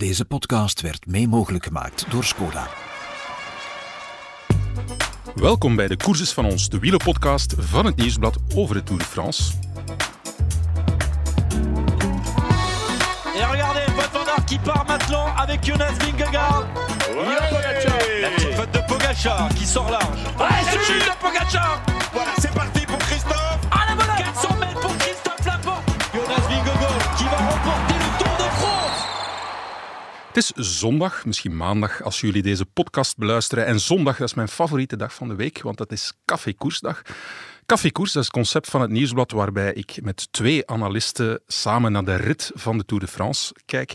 Deze podcast werd mee mogelijk gemaakt door Skoda. Welkom bij de Courses van ons, de wielerpodcast van het Nieuwsblad over de Tour de France. Et regardez, van Aert qui part maintenant avec Jonas Vingegaard. La petite faute de Pogacar qui sort large. Ouais, celui de Pogacar Voilà, c'est parti Het is zondag, misschien maandag als jullie deze podcast beluisteren. En zondag, dat is mijn favoriete dag van de week, want dat is Café Koersdag. Café Koers, dat is het concept van het Nieuwsblad waarbij ik met twee analisten samen naar de rit van de Tour de France kijk.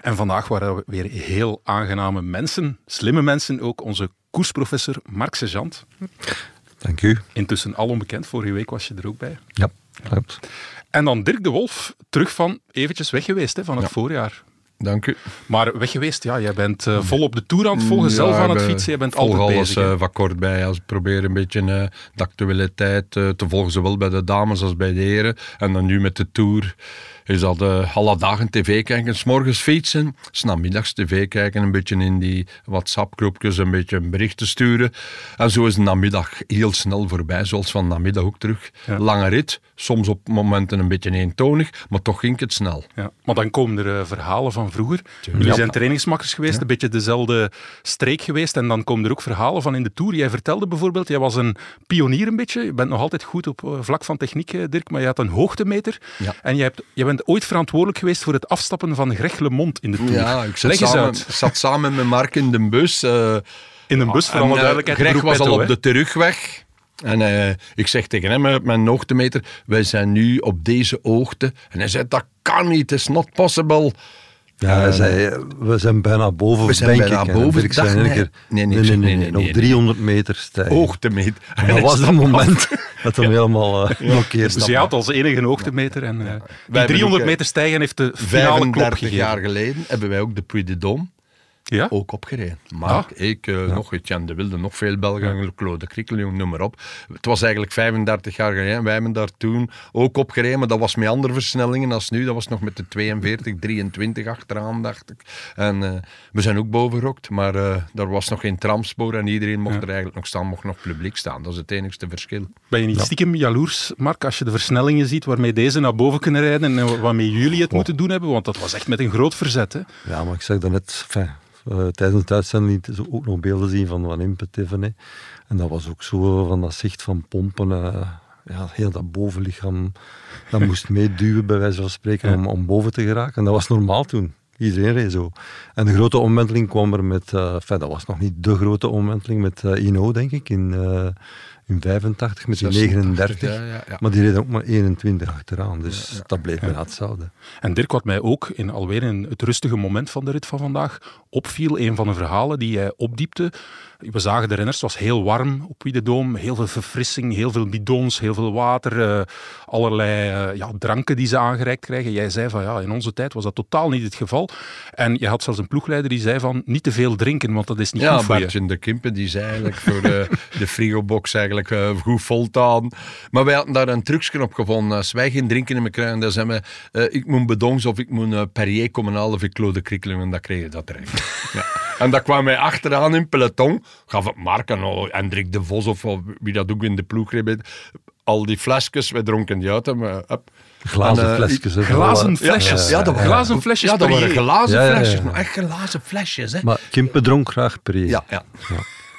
En vandaag waren we weer heel aangename mensen, slimme mensen ook. Onze koersprofessor Marc Sejant, Dank u. intussen al onbekend, vorige week was je er ook bij. Ja, klopt. En dan Dirk de Wolf, terug van eventjes weg geweest hè, van het Ja. voorjaar. Dank u. Maar weg geweest, ja, jij bent eh, vol op de Tour aan het volgen, zelf aan het fietsen, je bent altijd alles bezig. eh, van kort bij. Als ik probeer een beetje eh, de actualiteit eh, te volgen, zowel bij de dames als bij de heren. En dan nu met de Tour is dat eh, alle dagen tv kijken, s morgens fietsen, s namiddags tv kijken, een beetje in die WhatsApp-groepjes een beetje een berichten sturen. En zo is de namiddag heel snel voorbij, zoals van namiddag ook terug. Ja. Lange rit, soms op momenten een beetje eentonig, maar toch ging het snel. Ja, maar dan komen er eh, verhalen van vroeger. Jullie Ja. zijn trainingsmakkers geweest, een beetje dezelfde streek geweest. En dan komen er ook verhalen van in de Tour. Jij vertelde bijvoorbeeld, jij was een pionier een beetje. Je bent nog altijd goed op eh, vlak van techniek, eh, Dirk, maar je had een hoogtemeter. En je, hebt, je bent ooit verantwoordelijk geweest voor het afstappen van Greg LeMond in de Tour. Ja, ik zat Leg eens samen, uit. zat samen met Mark in de bus. eh, In een bus, voor alle eh, duidelijkheid. Greg was al op de terugweg. En eh, ik zeg tegen hem met mijn hoogtemeter, wij zijn nu op deze hoogte. En hij zei, dat kan niet, is not possible. Ja, hij zei, we zijn bijna boven, We zijn denk bijna ik. En boven, keer, Nee, nee, nee, nee, nee, nee, nee, nog nee. 300 meter stijgen. Hoogtemeter. En dat was het moment dat hem helemaal uh, blokkeerde. Dus jij had als enige een hoogtemeter. En, eh, die hebben 300 ook, eh, meter stijgen heeft de finale klop 35 gegeven. jaar geleden hebben wij ook de Puy de Dôme Ja? ook opgereden. Mark, Ah. ik, eh, nog Etienne de Wilde, nog veel Belgen, Claude Krikkeljong, noem maar op. Het was eigenlijk 35 jaar geleden. Wij hebben daar toen ook opgereden, maar dat was met andere versnellingen als nu. Dat was nog met de 42, 23 achteraan, dacht ik. En eh, we zijn ook boven gerokt, maar eh er was nog geen tramspoor en iedereen mocht er eigenlijk nog staan, mocht nog publiek staan. Dat is het enigste verschil. Ben je niet stiekem jaloers, Mark, als je de versnellingen ziet waarmee deze naar boven kunnen rijden en waarmee jullie het moeten doen hebben? Want dat was echt met een groot verzet. Hè? Ja, maar ik zeg daarnet, enfin, eh, tijdens het uitzending lieten ze ook nog beelden zien van Van Impet even. hè. En dat was ook zo van dat zicht van pompen. eh, ja, heel dat bovenlichaam, dat moest meeduwen bij wijze van spreken om, om boven te geraken. En dat was normaal toen. Iedereen reed zo. En de grote omwenteling kwam er met, eh enfin, dat was nog niet de grote omwenteling, met eh Ino, denk ik, in, eh, in 85, met die 39. ja, ja, ja. Maar die reden ook maar 21 achteraan, dus dat bleef bijna hetzelfde. En Dirk, wat mij ook in alweer in het rustige moment van de rit van vandaag opviel, een van de verhalen die hij opdiepte. We zagen de renners, het was heel warm op Dôme, heel veel verfrissing, heel veel bidons, heel veel water, eh, allerlei eh, ja, dranken die ze aangereikt krijgen. Jij zei van ja, in onze tijd was dat totaal niet het geval. En je had zelfs een ploegleider die zei van niet te veel drinken, want dat is niet Ja, goed voor je. Bartje de Kimpen, die zei eigenlijk voor de, de frigobox eigenlijk eh, goed vol te houden. Maar wij hadden daar een trucje op gevonden. Als wij geen drinken in me krijgen, dan zijn we, eh, ik moet bedongs of ik moet uh, Perrier komen halen of ik Claude Krikkeling, en dan kreeg je dat terecht. ja. En dat kwam mij achteraan in peloton, gaf het Mark en al, Hendrik de Vos of of wie dat ook in de ploeg reed, al die flesjes, wij dronken die uit. Hup. Glazen En, eh, flesjes. hè, glazen flesjes. Ja, dat waren glazen flesjes Ja, dat waren glazen Ja, ja, ja. flesjes. nog Echt glazen flesjes, hè. Maar Kimpe dronk graag Perrier. Ja, ja.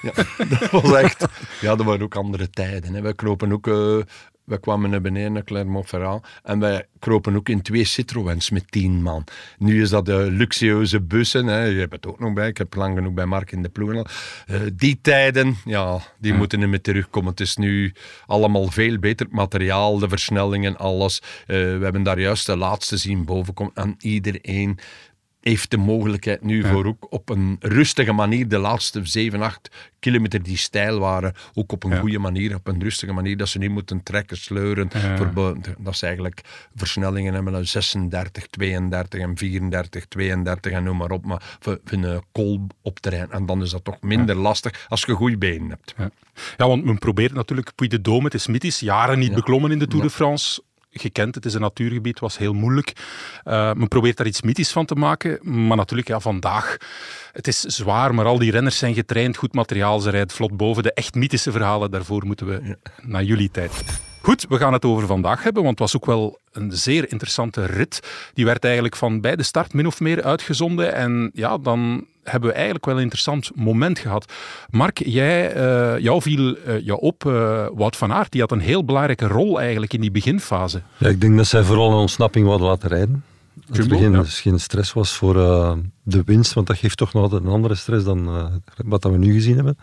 ja. dat was echt... Ja, dat waren ook andere tijden. Hè. Wij kropen ook... eh, wij kwamen naar beneden naar Clermont-Ferrand en wij kropen ook in twee Citroëns met tien man. Nu is dat de luxueuze bussen. Hè. Je hebt het ook nog bij. Ik heb lang genoeg bij Mark in de ploeg. al. Eh, die tijden, ja, die moeten niet meer terugkomen. Het is nu allemaal veel beter. Het materiaal, de versnellingen, alles. Eh, we hebben daar juist de laatste zien bovenkomen. En iedereen heeft de mogelijkheid nu voor ook op een rustige manier de laatste 7, 8 kilometer die stijl waren, ook op een Ja. goede manier, op een rustige manier, dat ze niet moeten trekken, sleuren. Ja. Voor bo- dat ze eigenlijk versnellingen hebben, een 36, 32 en 34, 32 en noem maar op, maar voor, voor een kol op terrein. En dan is dat toch minder lastig als je goede benen hebt. Ja. ja, want men probeert natuurlijk Puy de Dôme, het is mythisch, jaren niet beklommen in de Tour de France. Gekend. Het is een natuurgebied, was heel moeilijk. Uh, men probeert daar iets mythisch van te maken. Maar natuurlijk, ja, vandaag, het is zwaar, maar al die renners zijn getraind, goed materiaal, ze rijden vlot boven. De echt mythische verhalen, daarvoor moeten we naar jullie tijd. Goed, we gaan het over vandaag hebben, want het was ook wel een zeer interessante rit. Die werd eigenlijk van bij de start min of meer uitgezonden. En ja, dan hebben we eigenlijk wel een interessant moment gehad. Mark, jij, uh, jou viel uh, jou op uh, Wout van Aert. Die had een heel belangrijke rol eigenlijk in die beginfase. Ja, ik denk dat zij vooral een ontsnapping wilden laten rijden. Dat het begin ja. dus geen stress was voor de winst, want dat geeft toch nog altijd een andere stress dan wat we nu gezien hebben.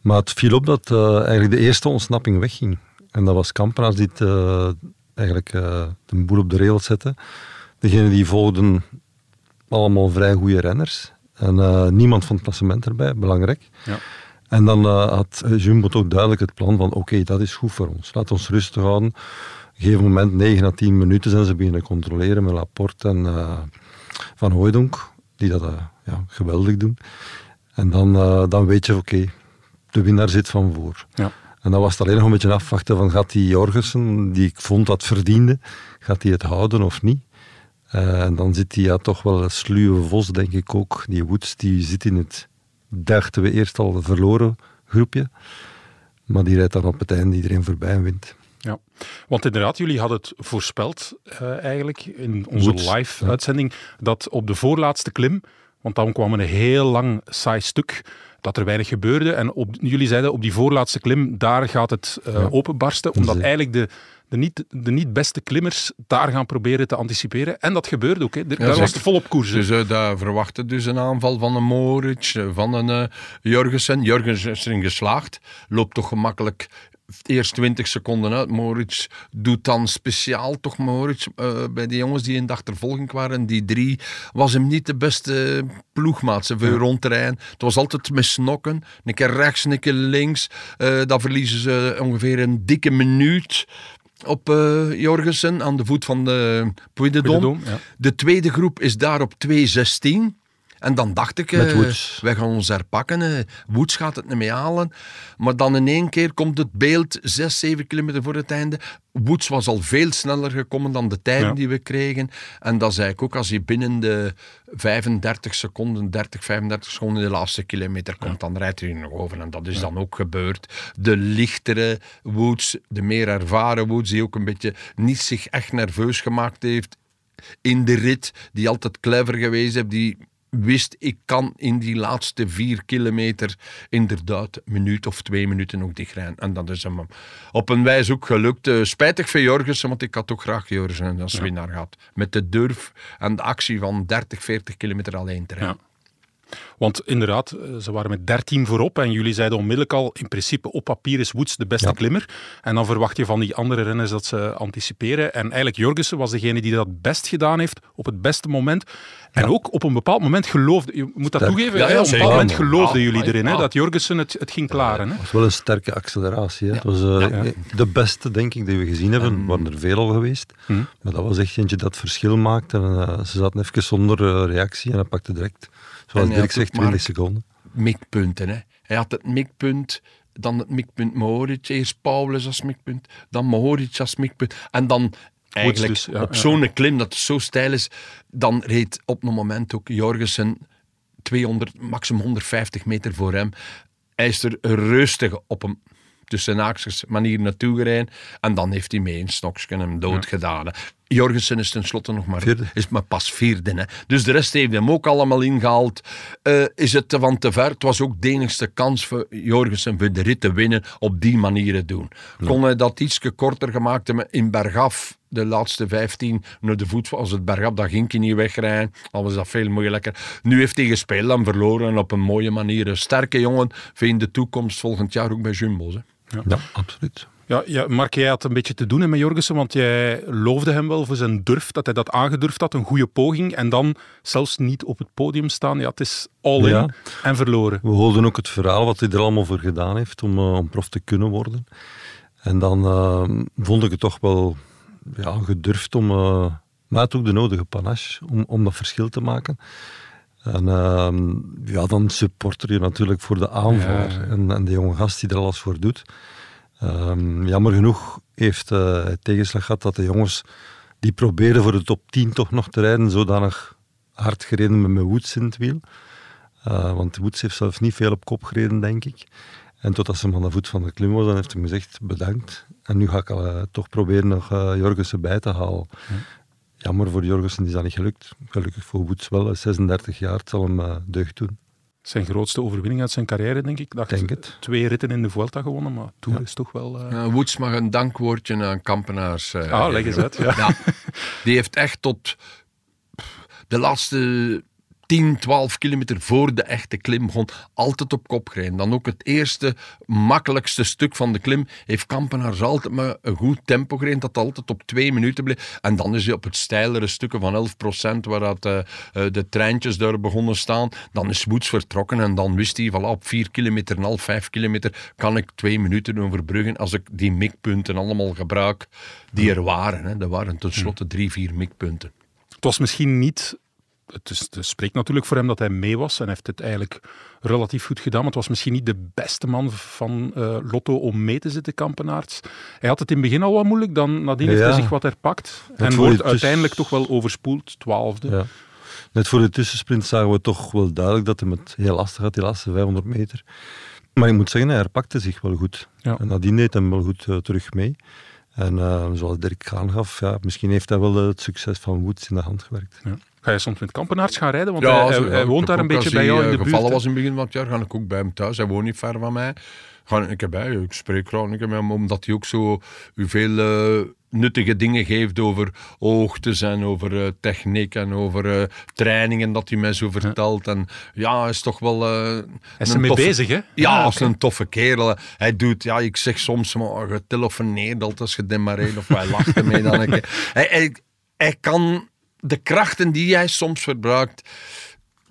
Maar het viel op dat eigenlijk de eerste ontsnapping wegging. En dat was Kampenaars die het, eigenlijk de boel op de rails zette. Degenen die volgden allemaal vrij goede renners. En uh, niemand van het klassement erbij, belangrijk. Ja. En dan had Jumbo ook duidelijk het plan van oké, okay, dat is goed voor ons. Laat ons rustig houden. Op een gegeven moment, 9 à 10 minuten, zijn ze beginnen controleren met Laporte en Van Hooydonk, die dat ja, geweldig doen. En dan, dan weet je, oké, okay, de winnaar zit van voor. Ja. En dan was het alleen nog een beetje afwachten van gaat die Jorgensen, die ik vond dat verdiende, gaat hij het houden of niet? Uh, en dan zit hij ja, toch wel een sluwe vos, denk ik ook. Die Woods, die zit in het, dachten we eerst al, verloren groepje. Maar die rijdt dan op het einde iedereen voorbij en wint. Ja, want inderdaad, jullie hadden het voorspeld uh, eigenlijk in onze live-uitzending, dat op de voorlaatste klim, want dan kwam een heel lang saai stuk, dat er weinig gebeurde. En op, jullie zeiden op die voorlaatste klim, daar gaat het uh, openbarsten, omdat eigenlijk de, de, niet, de niet beste klimmers daar gaan proberen te anticiperen. En dat gebeurde ook. Hè. daar ja, was het volop koers. Dus uh, daar verwachten dus een aanval van een Moritz, eh, van een uh, Jurgensen. Jurgensen is erin geslaagd. Loopt toch gemakkelijk eerst 20 seconden uit. Moritz doet dan speciaal toch Moritz uh, bij die jongens die in de achtervolging waren. Die drie was hem niet de beste ploegmaat. Ze veel ja. rondrijden. Het was altijd met snokken. Een keer rechts, een keer links. Uh, dan verliezen ze ongeveer een dikke minuut op uh, Jorgensen aan de voet van de Puy de Dôme. Ja. De tweede groep is daar op 2.16. En dan dacht ik, uh, wij gaan ons herpakken. Uh, Woods gaat het niet mee halen. Maar dan in één keer komt het beeld, 6, 7 kilometer voor het einde. Woods was al veel sneller gekomen dan de tijden ja. die we kregen. En dat zei ik ook, als hij binnen de 35 seconden, 30, 35 seconden de laatste kilometer komt, ja. dan rijdt hij er nog over. En dat is ja. dan ook gebeurd. De lichtere Woods, de meer ervaren Woods, die ook een beetje niet zich echt nerveus gemaakt heeft in de rit, die altijd clever geweest heeft, die wist ik kan in die laatste vier kilometer inderdaad een minuut of twee minuten nog dichtrijden. En dat is hem op een wijze ook gelukt. Uh, spijtig voor Jorgensen, want ik had ook graag Jorgensen als ja. winnaar gehad. Met de durf en de actie van 30, 40 kilometer alleen te rijden. Ja. Want inderdaad, eh, ze waren met 13 voorop en jullie zeiden onmiddellijk al, in principe op papier is Woods de beste ja. klimmer. En dan verwacht je van die andere renners dat ze anticiperen. En eigenlijk Jorgensen was degene die dat best gedaan heeft, op het beste moment. En ja. ook op een bepaald moment geloofde, je moet dat, dat toegeven, ja, ja, op een bepaald moment geloofden jullie erin, hè, dat Jorgensen het, het ging klaren. Het was wel een sterke acceleratie. Hè. Het was uh, de beste, denk ik, die we gezien hebben. Er waren er veel al geweest. Hmm. Maar dat was echt eentje dat verschil maakte. En, uh, ze zaten even zonder uh, reactie en hij pakte direct Zoals Dirk zegt, 20 seconden. Mikpunten, hè. Hij had het mikpunt, dan het mikpunt Moritz. Eerst Paulus als mikpunt, dan Moritz als mikpunt. En dan eigenlijk dus, ja, op ja. zo'n klim dat het zo stijl is, dan reed op een moment ook Jorgensen 200, maximum 150 meter voor hem. Hij is er rustig op een tussen haakjes manier naartoe gereden. En dan heeft hij mee een stokje hem dood ja. gedaan. Jorgensen is tenslotte nog maar, vierde. is maar pas vierde. Hè. Dus de rest heeft hem ook allemaal ingehaald. Uh, is het van te ver? Het was ook de enigste kans voor Jorgensen voor de rit te winnen op die manier te doen. Ja. Kon hij dat iets korter gemaakt hebben in bergaf de laatste 15 naar de voet. Als het bergaf, dan ging hij niet wegrijden. Al was dat veel moeilijker. Nu heeft hij gespeeld en verloren op een mooie manier. Een sterke jongen in de toekomst volgend jaar ook bij Jumbo. Hè. Ja. ja, absoluut. Ja, ja, Mark, jij had een beetje te doen met Jorgensen, want jij loofde hem wel voor zijn durf, dat hij dat aangedurfd had, een goede poging, en dan zelfs niet op het podium staan. Ja, het is all in ja. en verloren. We hoorden ook het verhaal wat hij er allemaal voor gedaan heeft om, uh, om prof te kunnen worden. En dan uh, vond ik het toch wel ja, gedurfd om, uh, maar het ook de nodige panache om, om dat verschil te maken. En uh, ja, dan supporter je natuurlijk voor de aanval ja. en, en, de jonge gast die er alles voor doet. Ehm, jammer genoeg heeft uh, het tegenslag gehad dat de jongens die probeerden voor de top 10 toch nog te rijden, zodanig hard gereden met mijn Woods in het wiel. Uh, want Woods heeft zelf niet veel op kop gereden, denk ik. En totdat ze hem aan de voet van de klim was, dan heeft hij gezegd bedankt. En nu ga ik uh, toch proberen nog Jorgensen bij te halen. Ja. Jammer voor Jorgensen is dat niet gelukt. Gelukkig voor Woods wel, 36 jaar, het zal hem uh, deugd doen. Zijn grootste overwinning uit zijn carrière, denk ik. Dacht denk het. Twee ritten in de Vuelta gewonnen, maar Tour ja. is toch wel... Ja, Woods mag een dankwoordje aan Kampenaars. ah, leg eens uit. Ja. ja. Die heeft echt tot de laatste 10, 12 kilometer voor de echte klim begon, altijd op kop gereden. Dan ook het eerste, makkelijkste stuk van de klim heeft Kampenaars altijd maar een goed tempo gereden, dat altijd op twee minuten bleef. En dan is hij op het steilere stukken van 11%, waar dat, uh, de treintjes daar begonnen staan, dan is Woods vertrokken en dan wist hij, voilà, op 4 kilometer en half 5 kilometer kan ik twee minuten overbruggen als ik die mikpunten allemaal gebruik die er waren. Hè. Er waren tenslotte drie, vier mikpunten. Het was misschien niet het, is, het, spreekt natuurlijk voor hem dat hij mee was en heeft het eigenlijk relatief goed gedaan. Maar het was misschien niet de beste man van uh, Lotto om mee te zitten, Kampenaerts. Hij had het in het begin al wat moeilijk, dan nadien ja, heeft hij zich wat herpakt. En wordt uiteindelijk toch wel overspoeld, twaalfde. Ja. Net voor de tussensprint zagen we toch wel duidelijk dat hij het heel lastig had, die laatste 500 meter. Maar ik moet zeggen, hij herpakte zich wel goed. Ja. En nadien deed hem wel goed uh, terug mee. En uh, zoals Dirk Gaan gaf, ja, misschien heeft hij wel het succes van Woods in de hand gewerkt. Ja. Ga je soms met Kampenaerts gaan rijden? Want ja, hij, hij, hij woont daar een beetje bij jou in de buurt. gevallen was in het begin van het jaar, ga ik ook bij hem thuis. Hij woont niet ver van mij. Ga ik spreek graag met hem, omdat hij ook zo u veel uh, nuttige dingen geeft over hoogtes en over uh, techniek en over uh, trainingen dat hij mij zo vertelt. Ja. En ja, hij is toch wel... hij is ermee toffe, bezig, hè? Ja, ja okay. is een toffe kerel. Hij doet, ja, ik zeg soms, maar getelefoneerd als je demareert of hij lacht ermee dan. hij, hij, hij kan de krachten die jij soms verbruikt,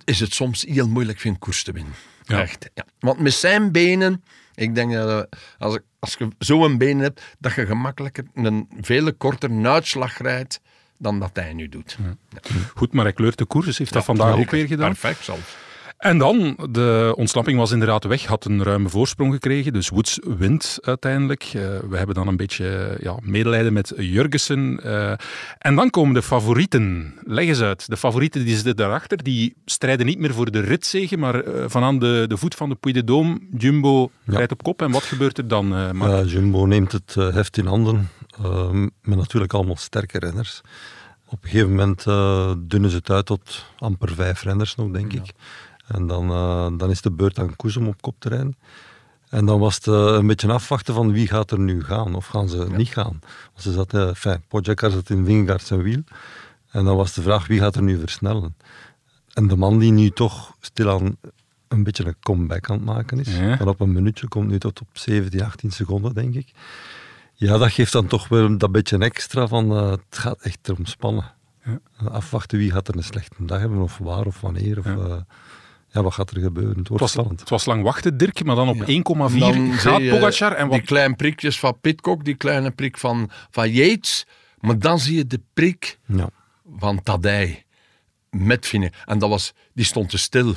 is het soms heel moeilijk vind koers te winnen. Ja. Echt, ja. Want met zijn benen, ik denk dat als, als je zo'n benen hebt, dat je gemakkelijker een veel kortere uitslag rijdt dan dat hij nu doet. Ja. Goed, maar hij kleurt de koers, heeft dat vandaag ook weer gedaan. Perfect zelfs. En dan, de ontsnapping was inderdaad weg, had een ruime voorsprong gekregen, dus Woods wint uiteindelijk. Uh, we hebben dan een beetje ja, medelijden met Jurgensen. Uh, en dan komen de favorieten. Leg eens uit. De favorieten die zitten daarachter, die strijden niet meer voor de ritzege, maar uh, van aan de, de voet van de Puy de Dôme. Jumbo ja. rijdt op kop. En wat gebeurt er dan, Jumbo neemt het heft in handen, met natuurlijk allemaal sterke renners. Op een gegeven moment dunnen ze het uit tot amper vijf renners nog, denk ja. ik. En dan, uh, dan is de beurt aan Koes om op kop te rijden. En dan was het uh, een beetje afwachten van wie gaat er nu gaan of gaan ze ja. niet gaan. Want ze zat, uh, enfin, Pogacar zat in Vingegaard zijn wiel. En dan was de vraag wie gaat er nu versnellen. En de man die nu toch stilaan een beetje een comeback aan het maken is. Ja. Van op een minuutje komt nu tot op 17, 18 seconden, denk ik. Ja, dat geeft dan toch weer dat beetje extra van uh, het gaat echt erom spannen. Ja. Afwachten wie gaat er een slechte dag hebben of waar of wanneer. Of, ja, wat gaat er gebeuren? Het, wordt was, spannend. het was lang wachten, Dirk, maar dan op ja. 1,4 gaat Pogacar. En wat... Die kleine prikjes van Pitcock, die kleine prik van, van Yates. Maar dan zie je de prik ja. van Tadij met. En dat was, die stond te stil.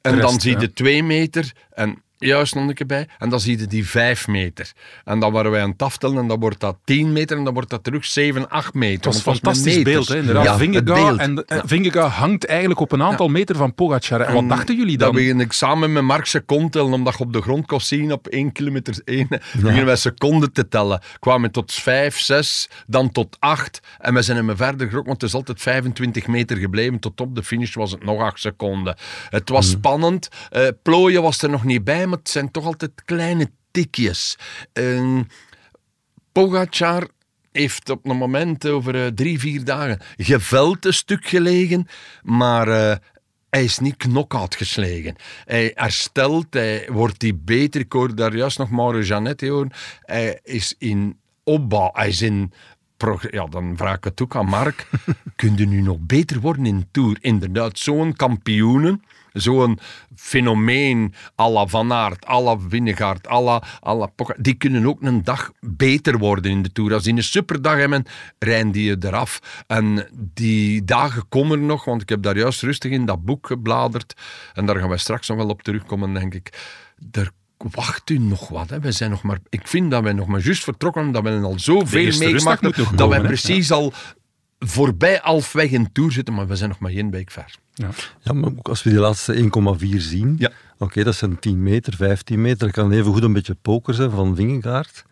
En rest, dan zie je de twee meter en juist nog een keer bij. En dan zie je die vijf meter. En dan waren wij aan het aftellen en dan wordt dat 10 meter en dan wordt dat terug 7, 8 meter. Het was een fantastisch beeld, hè? Inderdaad. Ja, Vingegaard, en, en Vingegaard hangt eigenlijk op een aantal ja. meter van Pogacar. En, en wat dachten jullie dan? Dat begin ik samen met Mark seconden tellen, omdat je op de grond kon zien op 1 kilometer 1. Ja. beginnen wij seconden te tellen. Kwamen tot 5, 6, dan tot 8. En we zijn hem verder gerokt, want het is altijd 25 meter gebleven. Tot op de finish was het nog 8 seconden. Het was mm. spannend. Uh, plooien was er nog niet bij maar het zijn toch altijd kleine tikjes. Uh, Pogacar heeft op een moment over uh, drie, vier dagen geveld een stuk gelegen, maar uh, hij is niet knock-out geslagen. Hij herstelt, hij wordt die beter. Ik hoorde daar juist nog Mauro Janet horen. Hij is in opbouw, hij is in ja, dan vraag ik het ook aan Mark. Kun je nu nog beter worden in Tour? Inderdaad, zo'n kampioenen zo'n fenomeen à la Van Aert, à la Winnegaard, à la, à la die kunnen ook een dag beter worden in de Tour. Als die een superdag hebben, rijden die je eraf. En die dagen komen nog, want ik heb daar juist rustig in dat boek gebladerd en daar gaan we straks nog wel op terugkomen, denk ik. Er wacht u nog wat. Hè. We zijn nog maar, ik vind dat wij nog maar juist vertrokken, dat we al zoveel meegemaakt hebben, dat wij precies al voorbij halfweg in Tour zitten, maar we zijn nog maar één week ver. Ja. Ja, maar ook als we die laatste 1,4 zien, Ja. oké, dat zijn 10 meter, 15 meter. Dat kan even goed een beetje poker zijn van Vingegaard.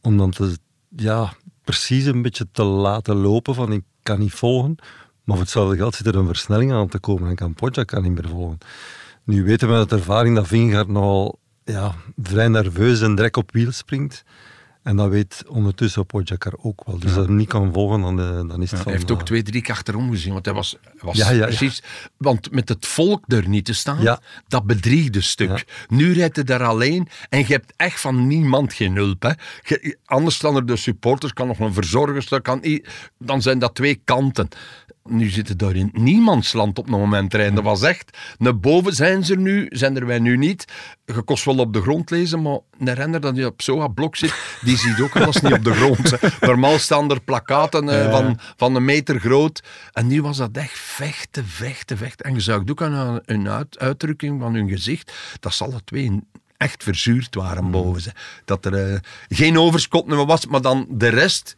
Om dan te, ja, precies een beetje te laten lopen van ik kan niet volgen. Maar voor hetzelfde geld zit er een versnelling aan te komen en kan Podja kan niet meer volgen. Nu weten we uit ervaring dat Vingegaard nogal ja, vrij nerveus en direct op wiel springt. En dat weet ondertussen Podjakar ook wel. Dus als hij niet kan volgen, dan, eh, dan is het van... Hij heeft ook eh, twee, drie keer achterom gezien, want hij was, was Ja, precies... Want met het volk er niet te staan, dat bedriegt een stuk. Nu rijdt hij daar alleen en je hebt echt van niemand geen hulp. Hè. Je- anders dan er de supporters, kan nog een verzorgster, kan, dan zijn dat twee kanten. Nu zitten daar in niemandsland op het moment rijden. Dat was echt... Naar boven zijn ze er nu, zijn er wij nu niet. Je kost wel op de grond lezen, maar een renner dat die op zo'n blok zit, die ziet ook alles niet op de grond. hè. Normaal staan er plakaten eh, van, van een meter groot. En nu was dat echt vechten, vechten, vechten. En je zag ook aan hun uit, uitdrukking van hun gezicht dat ze alle twee echt verzuurd waren boven ze. Dat er eh, geen overschot meer was, maar dan de rest...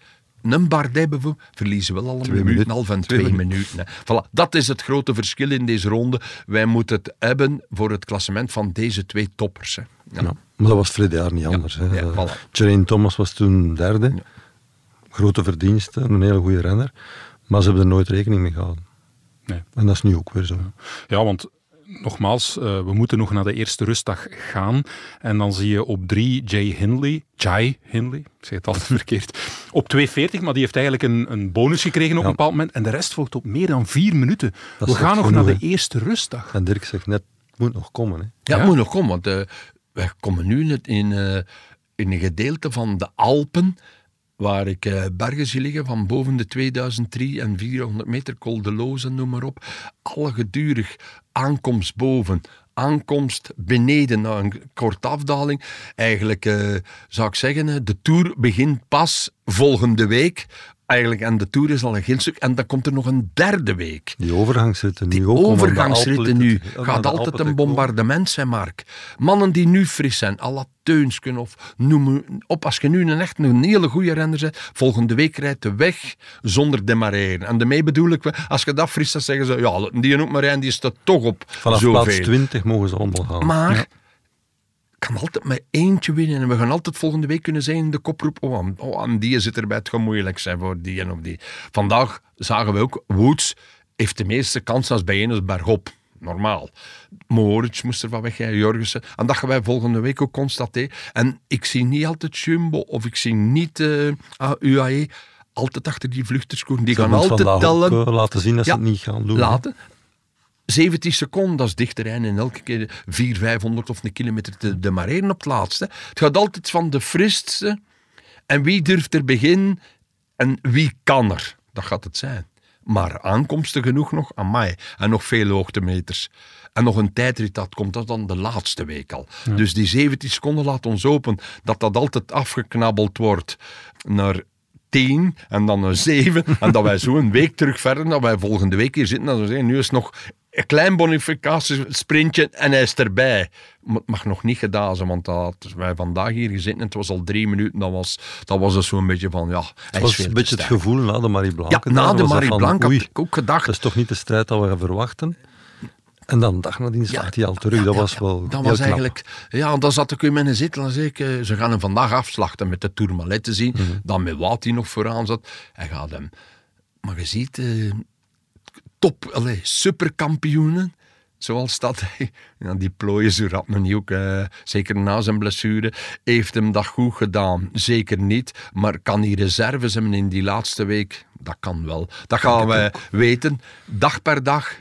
Een Bardet bijvoorbeeld, verliezen wel al een Twee minuut en minuten. half en Twee twee minuten. Voilà, dat is het grote verschil in deze ronde. Wij moeten het hebben voor het klassement van deze twee toppers. Hè. Ja. Ja, maar dat was verleden jaar niet anders. Hè. ja, voilà. Thomas was toen derde. Grote verdiensten, een hele goede renner. Maar ze hebben er nooit rekening mee gehouden. Nee. En dat is nu ook weer zo. Ja, want nogmaals, eh, we moeten nog naar de eerste rustdag gaan. En dan zie je op 3 Jay Hindley, Jai Hindley, ik zeg het altijd verkeerd, op 2.40, maar die heeft eigenlijk een, een bonus gekregen op Ja. een bepaald moment. En de rest volgt op meer dan vier minuten. Dat we gaan nog naar de eerste rustdag. En Dirk zegt net, het moet nog komen. Hè. Ja, Ja. het moet nog komen, want eh, wij komen nu in, het- in, eh, in een gedeelte van de Alpen waar ik eh, bergen zie liggen van boven de 2003 en 400 meter, Col de Loze, noem maar op. Alle gedurig, aankomst boven, aankomst beneden, na een korte afdaling. Eigenlijk eh, zou ik zeggen, eh, de Tour begint pas volgende week. Eigenlijk, en de Tour is al een heel stuk. En dan komt er nog een derde week. Die overgangsritten nu Die ook. overgangsritten nu gaat altijd een bombardement zijn, Mark. Mannen die nu fris zijn, à la Teunsken of noem op. Als je nu een echt een hele goede renner bent, volgende week rijdt de weg zonder demareren. En daarmee bedoel ik, als je dat fris dan zeggen ze, ja, die ook maar rijden, die staat toch op Vanaf zoveel. plaats 20 mogen ze allemaal gaan. Maar kan altijd maar eentje winnen. En we gaan altijd volgende week kunnen zijn in de koproep. Oh, aan, oh, aan die zit erbij. Het gaat moeilijk zijn voor die en of die. Vandaag zagen we ook, Woods heeft de meeste kans als bij een bergop. Normaal. Moritz moest er van weg, Jorgensen. En dat gaan wij volgende week ook constateren. En ik zie niet altijd Jumbo of ik zie niet eh, ah, UAE altijd achter die vluchterskoeren. Die gaan altijd tellen. eh, laten zien dat Ja, ze het niet gaan doen. Laten. 17 seconden, dat is en elke keer 400, 500 of een kilometer te demareren op het laatste. Het gaat altijd van de fristste en wie durft er beginnen en wie kan er. Dat gaat het zijn. Maar aankomsten genoeg nog, aan mij En nog veel hoogtemeters. En nog een tijdrit, dat komt dat dan de laatste week al. Dus die 17 seconden laat ons open dat dat altijd afgeknabbeld wordt naar 10 en dan een 7. En dat wij zo een week terug verder, dat wij volgende week hier zitten. En we zeggen, nu is nog een klein bonificatiesprintje en hij is erbij. Maar het mag nog niet gedaan zijn, want dat, wij vandaag hier gezeten en het was al drie minuten. Dat was, dat was dus zo'n beetje van, ja, Het was een beetje het gevoel na de Marie Blanc. Ja, na de Marie Blanc had ik ook gedacht. Dat is toch niet de strijd dat we verwachten. En dan dag nadien slaat hij al terug. Ja, dat ja, was wel Dat was knap. eigenlijk... Ja, dan zat ik in mijn zetel en zei ik... eh, Ze gaan hem vandaag afslachten met de Tourmalet te zien. Mhm. Dan met wat hij nog vooraan zat. Hij gaat hem... Maar je ziet... top... Superkampioenen. Zoals dat hij... Ja, die plooien zo rap niet ook. eh, zeker na zijn blessure. Heeft hem dat goed gedaan? Zeker niet. Maar kan hij reserves hebben in die laatste week? Dat kan wel. Dat gaan wij weten. Dag per dag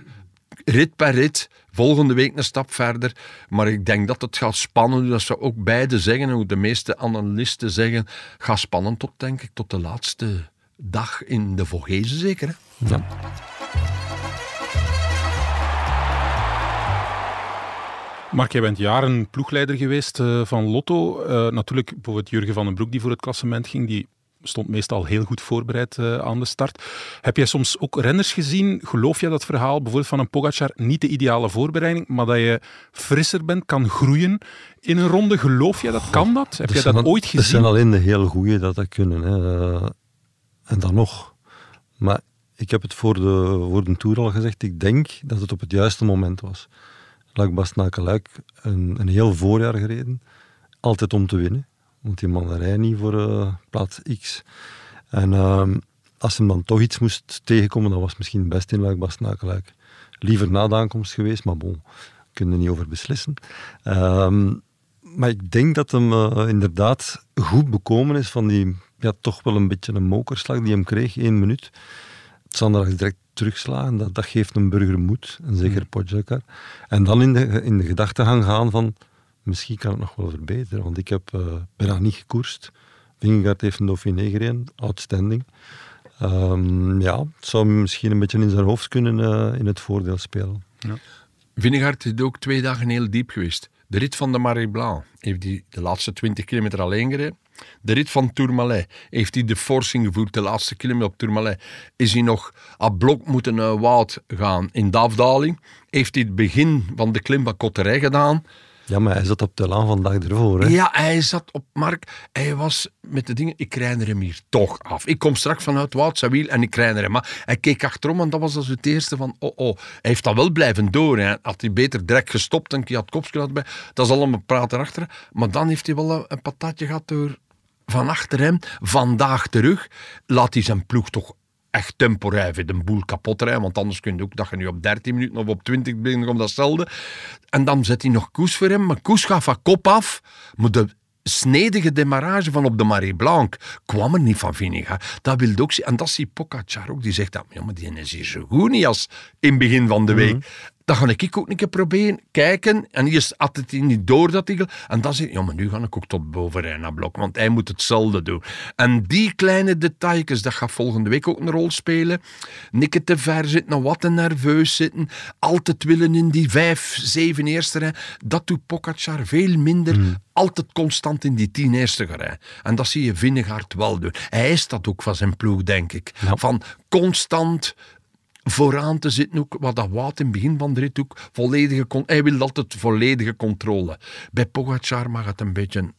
rit per rit. Volgende week een stap verder. Maar ik denk dat het gaat spannen. Dat ze ook beide zeggen, hoe de meeste analisten zeggen, gaat spannen tot, denk ik, tot de laatste dag in de Vogezen zeker. Hè? Ja. Mark, jij bent jaren ploegleider geweest eh, van Lotto. Eh, natuurlijk bijvoorbeeld Jurgen van den Broek die voor het klassement ging, die stond meestal heel goed voorbereid uh, aan de start. Heb jij soms ook renners gezien? Geloof jij dat verhaal bijvoorbeeld van een Pogacar niet de ideale voorbereiding, maar dat je frisser bent, kan groeien in een ronde? Geloof jij dat? Kan dat? Heb jij dat ooit gezien? Dat zijn alleen de heel goeie dat dat kunnen. Hè. En dan nog. Maar ik heb het voor de, voor de Tour al gezegd. Ik denk dat het op het juiste moment was. Luik Bastenaken een, een heel voorjaar gereden. Altijd om te winnen. Want die man rijdt niet voor uh, plaats X. En uh, als hem dan toch iets moest tegenkomen, dan was misschien best in Luik Bastenaken Liever na de aankomst geweest, maar bon, kunnen er niet over beslissen. Um, maar ik denk dat hem uh, inderdaad goed bekomen is van die ja, toch wel een beetje een mokerslag die hem kreeg, één minuut. Zanderdag direct terugslagen, dat, dat geeft een burger moed, en zeker mm. Pogacar. En dan in de, in de gedachtegang gaan van, misschien kan het nog wel verbeteren, want ik heb uh, bijna niet gekoerst. Vingegaard heeft een Dauphiné gereden, outstanding. Um, ja, het zou misschien een beetje in zijn hoofd kunnen uh, in het voordeel spelen. Ja. Vingegaard is ook twee dagen heel diep geweest. De rit van de Marie Blanc heeft hij de laatste 20 kilometer alleen gereden. De rit van Tourmalet heeft hij de forcing gevoerd, de laatste kilometer op Tourmalet. Is hij nog aan blok moeten uh, woud gaan in de afdaling. Heeft hij het begin van de klim van Cotterij gedaan. Ja, maar hij zat op de laan vandaag ervoor. Hè? Ja, hij zat op Mark. Hij was met de dingen, ik krijg er hem hier toch af. Ik kom straks vanuit Wout wiel en ik krijg er hem af. Hij keek achterom en dat was als het eerste van, oh oh. Hij heeft dat wel blijven door. Hè. Had hij beter direct gestopt en hij had kopje bij. Dat is allemaal praten achter. Maar dan heeft hij wel een patatje gehad door van achter hem, vandaag terug, laat hij zijn ploeg toch echt temporair de boel kapot rijden. Want anders kun je ook dat je nu op 13 minuten of op 20 bent om datzelfde. En dan zet hij nog Koes voor hem. Maar Koes gaat van kop af. Moet de snedige demarrage van op de Marie Blanc kwam er niet van Viniga. Dat wilde ook zien. En dat is die Pogacar ook. Die zegt dat, maar die is hier zo goed niet als in het begin van de week. Mhm. Dan ga ik ook een keer proberen, kijken. En eerst had het niet door dat ik. En dan zeg ik, ja, maar nu ga ik ook tot boven naar Blok, want hij moet hetzelfde doen. En die kleine details, dat gaat volgende week ook een rol spelen. Nikke te ver zitten, wat te nerveus zitten. Altijd willen in die vijf, zeven eerste rij. Dat doet Pogacar veel minder. Hmm. Altijd constant in die tien eerste rij. En dat zie je Vinnegaard wel doen. Hij is dat ook van zijn ploeg, denk ik. Van constant vooraan te zitten ook, wat dat Wout in het begin van de rit ook, volledige, hij wil altijd volledige controle. Bij Pogacar mag het een beetje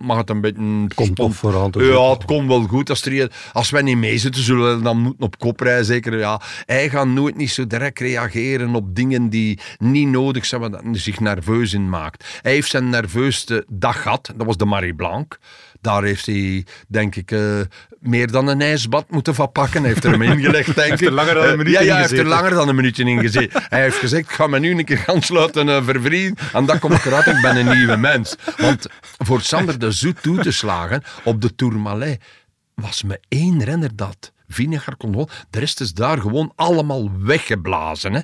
mag het een beetje... Komt toch vooraan te Ja, het komt wel goed. Als, er, als wij niet mee zitten, zullen we dan moeten op kop rijden. Zeker, ja. Hij gaat nooit niet zo direct reageren op dingen die niet nodig zijn, wat hij zich nerveus in maakt. Hij heeft zijn nerveusste dag gehad. Dat was de Marie Blanc. Daar heeft hij, denk ik, uh, meer dan een ijsbad moeten van pakken. Hij heeft er hem ingelegd, denk ik. heeft er langer dan een minuutje uh, Ja, ja hij heeft er langer dan een minuutje in gezeten. hij heeft gezegd, ik ga me nu een keer gaan sluiten uh, vervrienden. En dan kom ik eruit, ik ben een nieuwe mens. Want voor Sander de Zoet toe te slagen op de Tourmalet was me één renner dat Vinegar kon. De rest is daar gewoon allemaal weggeblazen. Hè.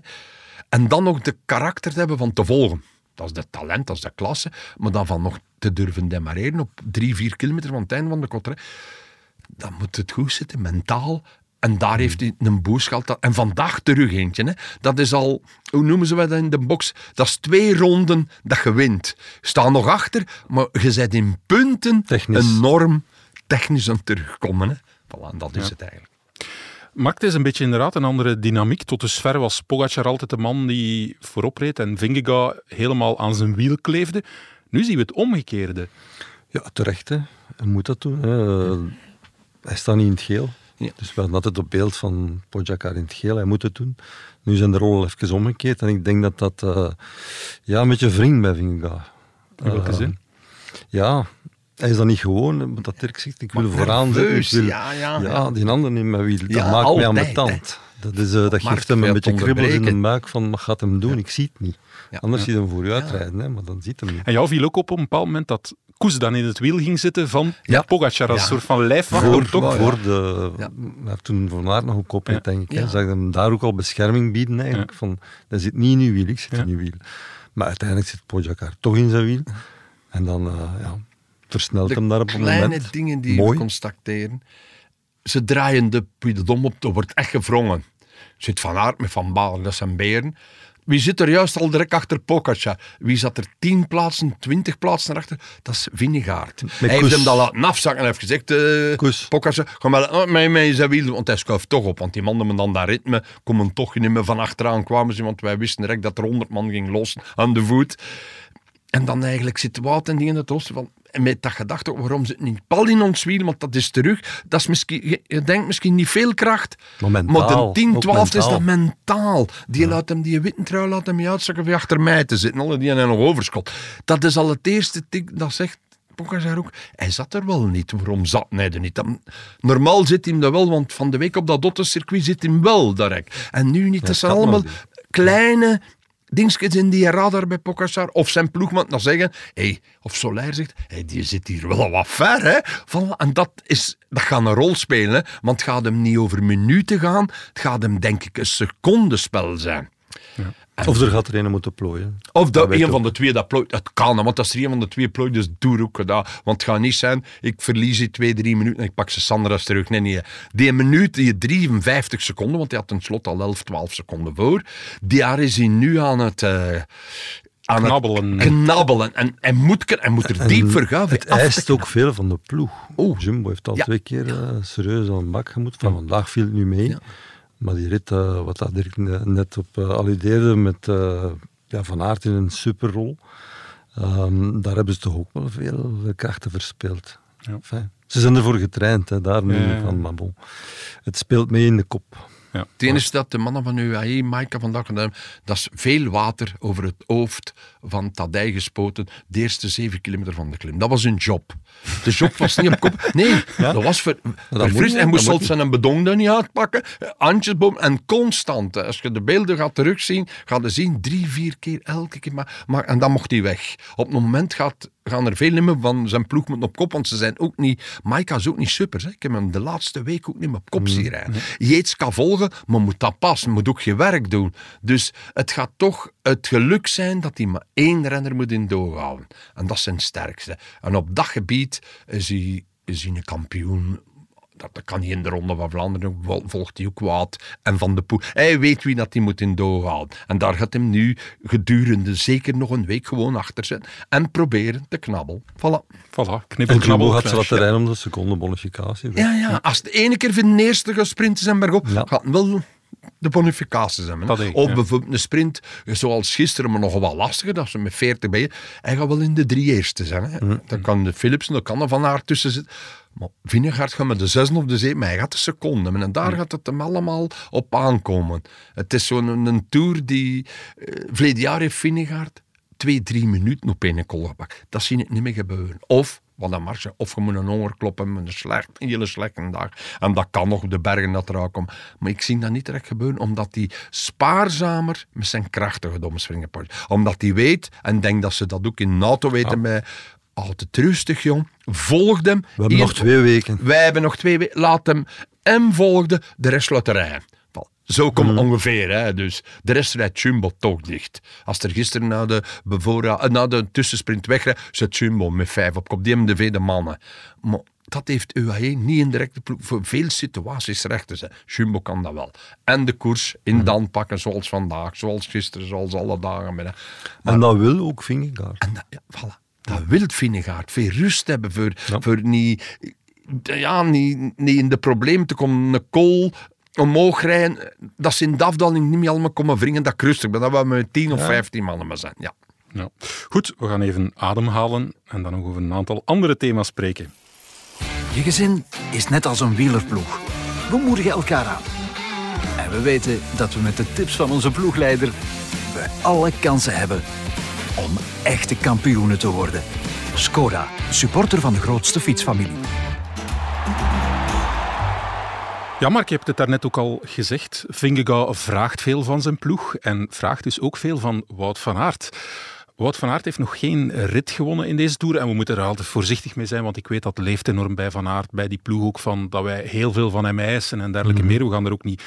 En dan nog de karakter te hebben van te volgen. Dat is de talent, dat is de klasse. Maar dan van nog te durven demareren op drie, vier kilometer van het einde van de kotter. Dan moet het goed zitten, mentaal. En daar heeft hij een boost gehad. En vandaag terug eentje. Hè. Dat is al, hoe noemen ze dat in de box? Dat is twee ronden dat je wint. Sta nog achter, maar je bent in punten enorm technisch aan terugkomen. Hè. Voilà, dat is het eigenlijk. Maakt is een beetje inderdaad een andere dynamiek. Tot dusver was Pogacar altijd de man die voorop reed en Vingegaard helemaal aan zijn wiel kleefde. Nu zien we het omgekeerde. Ja, terecht. Hè. Moet dat doen. Hè. Hij staat niet in het geel. Ja. Dus we hadden altijd op beeld van Pogacar in het geel. Hij moet het doen. Nu zijn de rollen even omgekeerd. En ik denk dat dat uh, ja, een beetje wringt bij Vingegaard. In welke uh, zin? Ja, hij is dan niet gewoon, dat Dirk zegt, ik wil vooraan zitten. Ik wil, ja, ja, ja, die ander wiel. Dat maakt mij aan mijn tand. Dat, is, uh, dat geeft hem een beetje kribbels in de buik van, wat gaat hem doen? Ik zie het niet. Anders zie je hem voor je uitrijden, hè, maar dan ziet hem niet. En jou viel ook op op een bepaald moment dat Koes dan in het wiel ging zitten van ja. Pogacar als een soort van lijfwacht. Voor, toch? voor de, ja. toen Van Aert nog een kop ja. denk ik. Ja. Zag hem daar ook al bescherming bieden eigenlijk. Van, dat zit niet in uw wiel, ik zit in uw wiel. Maar uiteindelijk zit Pogacar toch in zijn wiel. En dan, uh, ja versnelt hem daar op een moment. kleine dingen die Mooi. constateren. Ze draaien de Puy de Dom op, er wordt echt gevrongen. Zit Van Aert met Van Baal, dat zijn beren. Wie zit er juist al direct achter Pogacar? Wie zat er 10 plaatsen, 20 plaatsen achter? Dat is Vinegaard. Hij heeft hem dat laten afzakken en heeft gezegd, eh Koes. Pogacar, ga maar oh, zijn wiel, want hij schuift toch op. Want die mannen hebben dan dat ritme, komen toch niet meer van achteraan kwamen ze, want wij wisten direct dat er 100 man ging los aan de voet. En dan eigenlijk zit Wout en die in het oosten van... En met dat gedachte, waarom zit niet pal in ons wiel? Want dat is terug. Dat is misschien, je- denkt misschien niet veel kracht. Maar mentaal, de 10, ook 12 is dat mentaal. Die laat hem die witte trui laat hem uitzakken voor achter mij te zitten. Alle die hebben nog overschot. Dat is al het eerste tik dat zegt. Pogacar ook, hij zat er wel niet. Waarom zat hij er niet? Normaal zit hij er wel, want van de week op dat Otto-circuit zit hij wel direct. En nu niet. dat zijn allemaal kleine dingetjes in die radar bij Pogacar. Of zijn ploegman dan zeggen, hey, of Soler zegt, hey, die zit hier wel wat ver. Hè? Van, en dat, is, dat gaat een rol spelen. Want het gaat hem niet over minuten gaan. Het gaat hem denk ik een secondenspel zijn. Of er gaat er een moeten plooien. Of dat een van de twee dat plooit. Het kan, want als er een van de twee plooit, dus doe ook gedaan. Want het gaat niet zijn, ik verlies die twee, drie minuten en ik pak ze Sandras terug. Nee, nee. Die minuut, die 53 seconden, want hij had tenslotte al 11, 12 seconden voor. Daar is hij nu aan het... eh, aan Knabbelen. Het knabbelen. En hij moet, hij moet er diep voor gaan. Het eist ook veel van de ploeg. Oeh. Jumbo heeft al Ja. twee keer eh, serieus aan de bak gemoet. Van vandaag viel het nu mee. Ja. Maar die rit, eh, wat dat Dirk ne- net op alludeerde met eh, ja, Van Aert in een superrol. ehm, daar hebben ze toch ook wel veel krachten verspeeld. Ja. Enfin, ze zijn ervoor getraind, hè, daar ja. van. Maar bon, het speelt mee in de kop. Ja. Het enige dat de mannen van UAE, Maaike gedaan hebben, dat is veel water over het hoofd van Tadij gespoten de eerste zeven kilometer van de klim. Dat was hun job. De job was niet op kop. Nee, dat was ver, moet Hij moest zelfs zijn bedong er niet uitpakken. Handjesboom en constant. Als je de beelden gaat terugzien, ga je zien drie, vier keer elke keer. Maar, maar, en dan mocht hij weg. Op het moment gaat, gaan er veel niet meer van zijn ploeg moeten op kop, want ze zijn ook niet... Maika is ook niet super. Hè. Ik heb hem de laatste week ook niet meer op kop zien rijden. Yates kan volgen, maar moet dat passen. Moet ook je werk doen. Dus het gaat toch het geluk zijn dat hij maar één renner moet in doog houden. En dat is zijn sterkste. En op dat gebied is hij, is hij een kampioen dat, dat kan niet in de Ronde van Vlaanderen, vol- volgt hij ook wat. En Van de Poel. Hij weet wie dat hij moet in doog houden. En daar gaat hem nu gedurende zeker nog een week gewoon achter zitten. En proberen te knabbelen. Voilà. Voilà, knippel, En Jumbo knabbel, gaat ze knabbel. laten rijden om de secondebonificatie. Ja, ja. Als de ene keer van de eerste gesprint is en bergop, Ja. gaat hij wel de bonificaties hebben. hè. Dat ik, of ja. bijvoorbeeld een sprint, zoals gisteren, maar nog wel lastiger, dat ze met 40 bij je. Hij gaat wel in de drie eerste zijn. Hè. Dan kan de Philipsen, dan kan er Van Aert tussen zitten. Maar Vingegaard gaat met de zes of de zeven, maar hij gaat de seconde. En daar gaat het hem allemaal op aankomen. Het is zo'n een, een tour die... Uh, verleden jaar heeft Vingegaard twee, drie minuten op één kol gepakt. Dat zie ik niet meer gebeuren. Of, wat dan maar, of je moet een honger kloppen met een, slecht, een hele slechte dag. En dat kan nog op de bergen dat eruit komt. Maar ik zie dat niet direct gebeuren, omdat hij spaarzamer met zijn krachtige domspringen pakt. Omdat hij weet, en denk dat ze dat ook in NATO weten, bij altijd rustig, jong. Volg hem. We hebben nog twee weken. wij hebben nog twee weken. Laat hem hem volgde, de rest laat rijden. Zo komt Mhm. ongeveer. Hè. Dus de rest rijdt Jumbo toch dicht. Als er gisteren na de, bevora, eh, na de tussensprint wegrijdt, zit Jumbo met vijf op kop. Die hebben de vele mannen. Maar dat heeft UAE niet in directe ploeg. Voor veel situaties recht te zijn. Jumbo kan dat wel. En de koers in dan pakken zoals vandaag, zoals gisteren, zoals alle dagen. Maar, En dat wil ook Vingegaard. en dat, ja, voilà. Dat wil Vinegaard. Veel rust hebben voor, voor niet, ja, niet, niet in de problemen te komen. Een kool omhoog rijden. Dat ze in de afdaling niet meer allemaal komen wringen. Dat ik rustig ben. Dat we met 10 of 15 mannen maar zijn. Ja. Ja. Goed, we gaan even ademhalen en dan nog over een aantal andere thema's spreken. Je gezin is net als een wielerploeg. We moedigen elkaar aan. En we weten dat we met de tips van onze ploegleider we alle kansen hebben om echte kampioenen te worden. Skoda, supporter van de grootste fietsfamilie. Ja, Mark, je hebt het daarnet ook al gezegd. Vingegaard vraagt veel van zijn ploeg en vraagt dus ook veel van Wout van Aert. Wout van Aert heeft nog geen rit gewonnen in deze Tour en we moeten er altijd voorzichtig mee zijn, want ik weet dat leeft enorm bij Van Aert, bij die ploeg ook, van dat wij heel veel van hem eisen en dergelijke meer. We gaan er ook niet,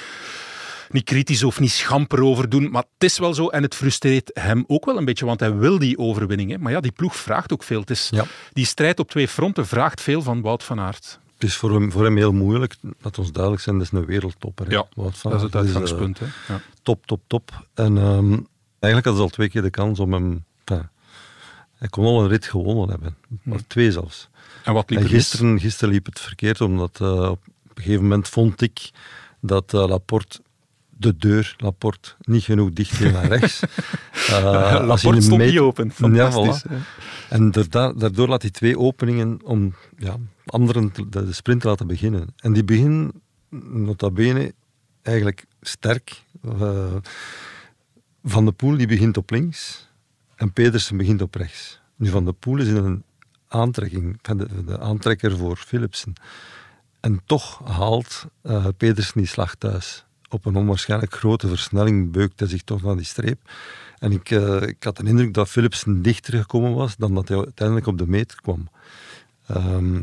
niet kritisch of niet schamper over doen, maar het is wel zo en het frustreert hem ook wel een beetje, want hij wil die overwinning. Hè. Maar ja, die ploeg vraagt ook veel. Het is, Ja. Die strijd op twee fronten vraagt veel van Wout van Aert. Het is voor hem, voor hem heel moeilijk. Laat ons duidelijk zijn, dat is een wereldtopper. hè. Ja, Wout van dat is het Aert uitgangspunt. eh. Ja. top, top, top. En ehm, Eigenlijk had ze al twee keer de kans om hem... hij kon al een rit gewonnen hebben. Maar twee zelfs. En wat liep En er gisteren, gisteren liep het verkeerd, omdat eh, op een gegeven moment vond ik dat eh, Laporte de deur, Laporte, niet genoeg dicht naar rechts. Je Laporte stond niet open. Ja, Fantastisch. voilà. En daardoor laat hij twee openingen om ja, anderen te- de, sprint te laten beginnen. En die beginnen, nota bene, eigenlijk sterk. Eh, van de Poel die begint op links en Pedersen begint op rechts. Nu, Van de Poel is in een aantrekking, de, de aantrekker voor Philipsen. En toch haalt eh, Pedersen die slag thuis. Op een onwaarschijnlijk grote versnelling beukt hij zich toch naar die streep. En ik, eh, ik had de indruk dat Philipsen dichter gekomen was dan dat hij uiteindelijk op de meter kwam. Ehm,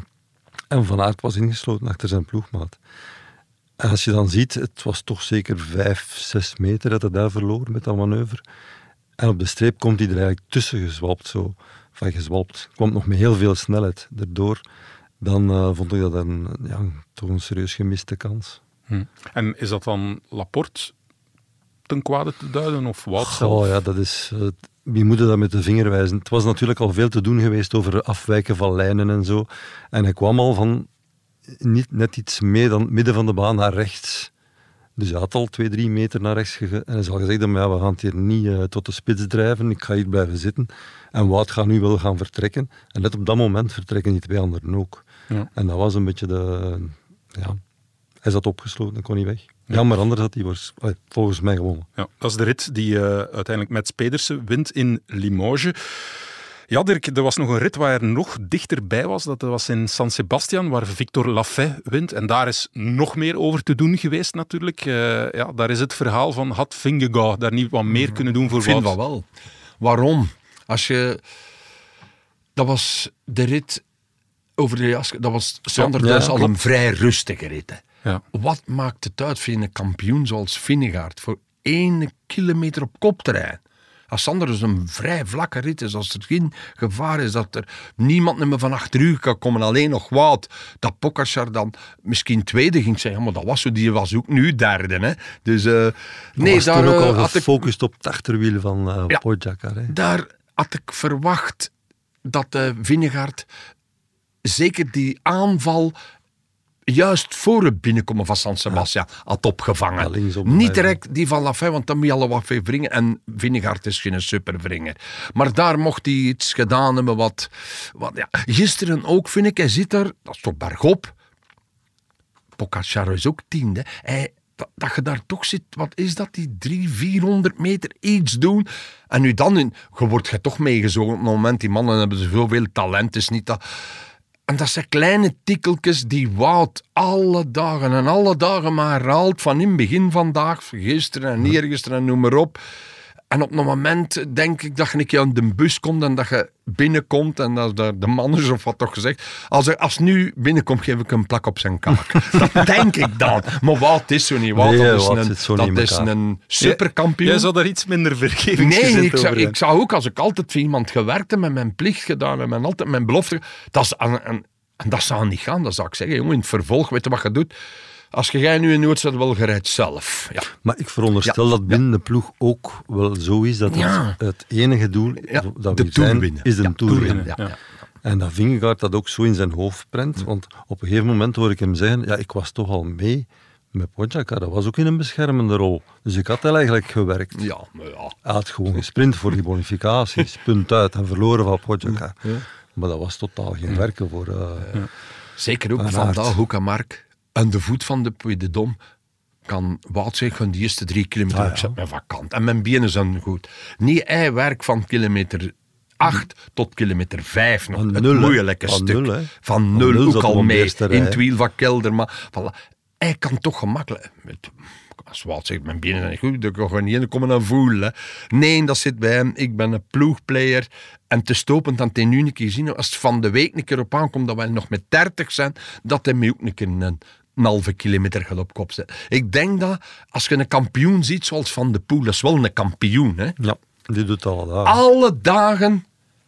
en Van Aert was ingesloten achter zijn ploegmaat. En als je dan ziet, het was toch zeker vijf, zes meter dat hij daar verloor met dat manoeuvre. En op de streep komt hij er eigenlijk tussen gezwalpt. Zo. Van. Kwam nog met heel veel snelheid erdoor. Dan eh, vond ik dat een, ja, toch een serieus gemiste kans. Hm. En is dat dan Laporte ten kwade te duiden of zelf? Oh ja, dat is... eh, wie moet dat met de vinger wijzen? Het was natuurlijk al veel te doen geweest over afwijken van lijnen en zo. En hij kwam al van niet net iets meer dan midden van de baan naar rechts. Dus hij had al twee, drie meter naar rechts gegaan. En hij zal gezegd hebben, ja, we gaan het hier niet eh, tot de spits drijven. Ik ga hier blijven zitten. En Wout gaat nu wel gaan vertrekken. En net op dat moment vertrekken die twee anderen ook. Ja. En dat was een beetje de... Ja, hij zat opgesloten en kon niet weg. Jammer, anders had hij was, volgens mij gewonnen. Ja, dat is de rit die eh, uiteindelijk Mats Pedersen wint in Limoges. Ja, Dirk, er was nog een rit waar er nog dichterbij was. Dat was in San Sebastian, waar Victor Lafay wint. En daar is nog meer over te doen geweest natuurlijk. Eh, ja, daar is het verhaal van had Vingegaard daar niet wat meer kunnen doen voor Ik vind wel. Waarom? Als je... Dat was de rit over de jas. Dat was Sander Ja, Duis ja, al een vrij rustige rit. hè. Ja. Wat maakt het uit voor een kampioen zoals Vingegaard voor één kilometer op kop te rijden? Als Sander dus een vrij vlakke rit is, als er geen gevaar is dat er niemand meer van achter u kan komen, alleen nog Wout, dat Pogacar dan misschien tweede ging zeggen, maar dat was zo, die was ook nu derde. Hè? Dus eh, nee, was daar toen ook eh, al had ik gefocust op het achterwiel van eh Ja. Pogacar, hè. daar had ik verwacht dat uh, Vingegaard zeker die aanval juist voor het binnenkomen van San Sebastian had opgevangen. Ja, Niet direct die van Lafay, want dan moet je al wat veel wringen. En Vingegaard is geen superwringer. Maar daar mocht hij iets gedaan hebben wat... wat ja. Gisteren ook, vind ik, hij zit daar, dat is toch bergop. Pogacar is ook tiende. Hij, dat, dat je daar toch zit, wat is dat, die drie, 400 meter iets doen. En nu dan, in, je wordt je toch meegezogen op het moment, die mannen hebben zoveel talent, is niet dat... En dat zijn kleine tikkeltjes die Wout alle dagen en alle dagen maar herhaalt van in het begin vandaag, gisteren en eergisteren en noem maar op. En op een moment denk ik dat je een keer aan de bus komt en dat je binnenkomt en dat de, de man is of wat toch gezegd. Als, er, als nu binnenkomt, geef ik een plak op zijn kaak. dat denk ik dan. Maar Wout is zo niet. Nee, dat is, een, dat is een superkampioen. Jij zou daar iets minder vergevingsgezind Nee, ik zou, ik zou ook, als ik altijd voor iemand gewerkt heb, met mijn plicht gedaan en mijn, altijd mijn belofte, dat is, en, en, en dat zou niet gaan. Dat zou ik zeggen, jongen, in het vervolg, weet je wat je doet? Als je jij nu in nood zet, wel gereid zelf. Ja. Maar ik veronderstel Ja, dat binnen de ploeg ook wel zo is dat het, Ja. het enige doel dat we zijn, winnen. is Ja, Tour winnen. En dat Vingegaard dat ook zo in zijn hoofd prent. Want op een gegeven moment hoor ik hem zeggen, ja, ik was toch al mee met Pogacar. Dat was ook in een beschermende rol. Dus ik had wel eigenlijk gewerkt. Ja, maar ja. Hij had gewoon gesprint voor die bonificaties, punt uit, en verloren van Pogacar. Maar dat was totaal geen werken voor... eh, Zeker ook Van vandaag. Hoek en Mark. Aan de voet van de Puy de Dom kan Wout zeggen, die eerste drie kilometer, Ah, ja. ik zet me vakant. En mijn benen zijn goed. Niet hij werk van kilometer 8 tot kilometer 5 nog. Van het nul, moeilijke Van stuk. nul, hè. Van Van nul, nul ook al mee. In het wiel van Kelder. Maar voilà. hij kan toch gemakkelijk... Met, als Wout zegt, mijn benen zijn goed, dan kan je niet in komen aan voelen. Nee, dat zit bij hem. Ik ben een ploegplayer. En te stopend aan het nu een keer zien, als het van de week een keer op aankomt dat wij nog met 30 zijn, dat hij mij ook een keer een, een halve kilometer gaat op kop zetten. Ik denk dat als je een kampioen ziet zoals Van de Poel, dat is wel een kampioen. Hè? ja, die doet al daar. Alle dagen.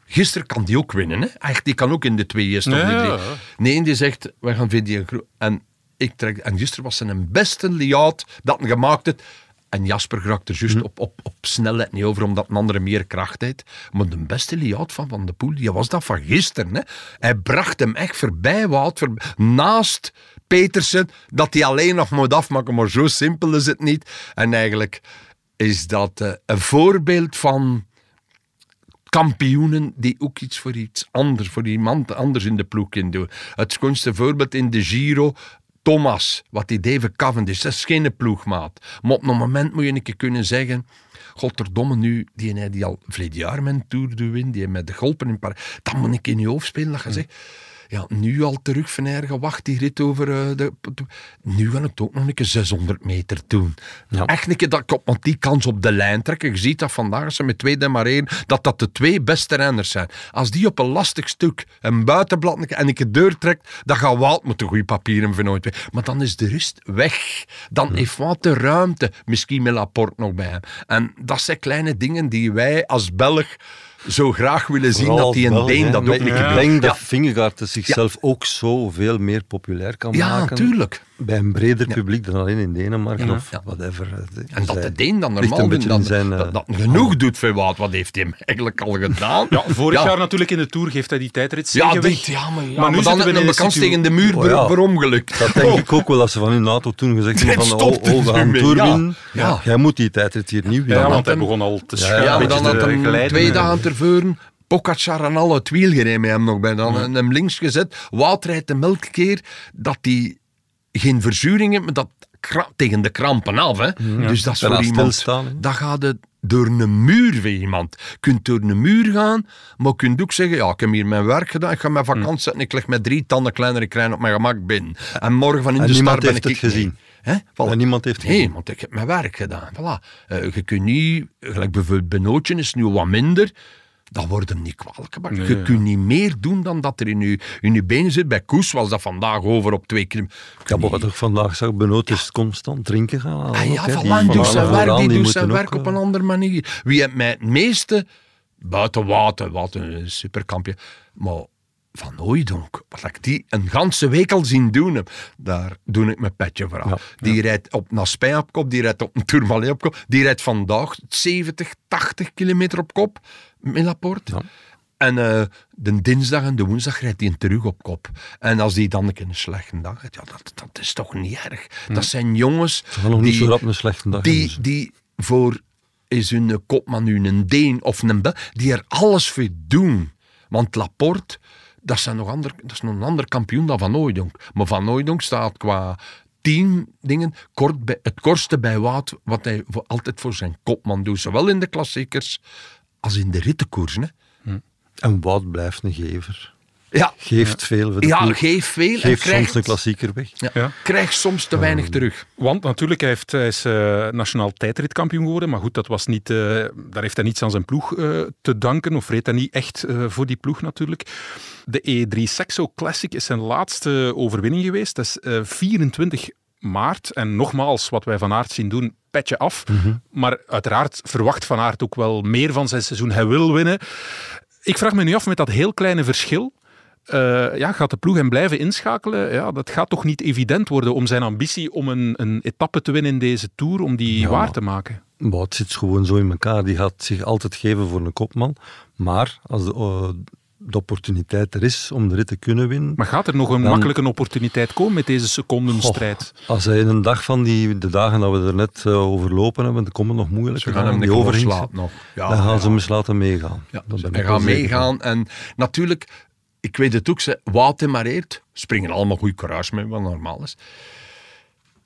Gisteren kan die ook winnen. Hè? Echt, die kan ook in de twee eerste Ja, ja. Nee, die zegt, we gaan video. En, ik trek, en gisteren was zijn beste liaat dat hij gemaakt heeft. En Jasper raakt er juist op, op, op snelheid niet over, omdat een andere meer kracht heeft. Maar de beste Liat van Van de Poel, die was dat van gisteren. Hè. Hij bracht hem echt voorbij, Wout, voor, naast Petersen, dat hij alleen nog moet afmaken. Maar zo simpel is het niet. En eigenlijk is dat eh, een voorbeeld van kampioenen die ook iets voor iets anders, voor iemand anders in de ploeg kunnen doen. Het schoonste voorbeeld in de Giro, Thomas, wat die David Cavendish, dat is geen ploegmaat. Maar op een moment moet je een keer kunnen zeggen, godverdomme nu, die, die, die al verleden jaar mijn Tour de Win, die met de golpen in Parijs, dat moet ik in je hoofd spelen, dat je zegt, ja, nu al terug van ergens wacht die rit over eh, de... Nu gaan het ook nog een keer 600 meter doen. Ja. Echt een keer dat ik op die kans op de lijn trekken. Je ziet dat vandaag, ze met twee demareren, dat dat de twee beste renners zijn. Als die op een lastig stuk een buitenblad en ik het deur trekt, dan gaat Wout met de goede papieren van nooit weg. Maar dan is de rust weg. Dan heeft Wout de ruimte. Misschien met Laporte nog bij hem. En dat zijn kleine dingen die wij als Belg zo graag willen zien Vooral dat die een hè. dat ook keer Ik denk dat. Vingegaard zichzelf ook zo veel meer populair kan Ja, maken. Bij een breder publiek dan alleen in Denemarken of Ja. whatever. En dat de Deen dan normaal dan, zijn, eh, dat, dat genoeg doet voor Wout. Wat heeft hij hem eigenlijk al gedaan? Ja, vorig Ja. jaar natuurlijk in de Tour geeft hij die tijdrit Ja, dit, ja, maar, ja, Maar nu maar dan zitten we in een een kans situ- tegen de muur Oh, ja. verongelukt. Dat denk ik ook wel, als ze van hun auto toen gezegd hebben van stopt oh, oh, we gaan Tour ja. Jij moet die tijdrit hier niet winnen. Ja, want hij begon al te schuiven. Ja, maar dan had glijden. twee dagen tevoren Pogacar en al het wiel gereden met hem nog bij. Dan hem links gezet. Wout rijdt hem elke keer dat hij geen verzuring heeft, maar dat tegen de krampen af. Hè. Dus dat is voor iemand... Dat gaat het door een muur voor iemand. Je kunt door een muur gaan, maar je kunt ook zeggen, ja, ik heb hier mijn werk gedaan, ik ga mijn vakantie zetten, ik leg met drie tanden kleiner, ik krijg op mijn gemak binnen. En morgen van in En de niemand start ben heeft ik het mee. gezien. Hè? Voilà. En niemand heeft het Nee, gezien. want ik heb mijn werk gedaan. Voilà. Eh, je kunt niet, gelijk bijvoorbeeld Benootje is nu wat minder, dat wordt hem niet kwalijk gemaakt. Nee, je ja. kunt niet meer doen dan dat er in je, in je benen zit. Bij Koes was dat vandaag over op twee kilometer. Ja, maar wat ik vandaag zag, Benoot is constant drinken gaan. halen Ah ook, ja, voilà, doet zijn werk, die die doet zijn werk ook, op een eh, andere manier. Wie heeft mij het meeste, buiten Water, wat een superkampje, maar Van Hooijdonk, wat ik die een ganse week al zien doen heb, daar doe ik mijn petje voor aan. Ja, die rijdt op Naspij op kop, die rijdt op een Tourmalet op kop, die rijdt vandaag 70, 80 kilometer op kop met Laporte. Ja. En eh, de dinsdag en de woensdag rijdt hij terug op kop. En als die dan een keer een slechte dag heeft, ja, dat, dat is toch niet erg. Dat zijn jongens nog niet die, zo rap een slechte dag die, hebben. die voor is hun kopman nu een Deen of een Bel, die er alles voor doen. Want Laporte, dat, zijn nog ander, dat is nog een ander kampioen dan Van Hooijdonk. Maar Van Hooijdonk staat qua tien dingen kort bij, het kortste bij Wout, wat hij voor, altijd voor zijn kopman doet. Zowel in de klassiekers als in de rittenkoersen. Hè. En Wout blijft een gever. Ja, Geeft veel voor de ja ploeg. geef veel en Geeft krijgt, soms een klassieker weg. ja, Ja. krijgt soms te weinig terug. Want natuurlijk, hij, heeft, hij is eh, nationaal tijdritkampioen geworden. Maar goed, dat was niet, eh, daar heeft hij niets aan zijn ploeg eh, te danken. Of reed hij niet echt eh, voor die ploeg natuurlijk. De E3 Saxo Classic is zijn laatste overwinning geweest. Dat is eh, 24 maart. En nogmaals, wat wij van Aert zien doen, petje af. Maar uiteraard verwacht Van Aert ook wel meer van zijn seizoen. Hij wil winnen. Ik vraag me nu af met dat heel kleine verschil. Eh, ja, gaat de ploeg hem blijven inschakelen? Ja, dat gaat toch niet evident worden om zijn ambitie om een, een etappe te winnen in deze Tour, om die Ja, waar maar- te maken. Wout zit gewoon zo in elkaar. Die gaat zich altijd geven voor een kopman. Maar als de, eh, de opportuniteit er is om de rit te kunnen winnen... Maar gaat er nog een Dan- makkelijke opportuniteit komen met deze secondenstrijd? Goh, als hij in een dag van die, de dagen dat we er net eh, overlopen hebben, dan komt het nog moeilijk. Ze gaan hem niet overslaan nog. Ja, dan gaan ja. ze hem eens laten meegaan. Ja, hij gaat meegaan. En natuurlijk, ik weet het ook, ze, Wout demareert. Springen allemaal goed courage mee, wat normaal is.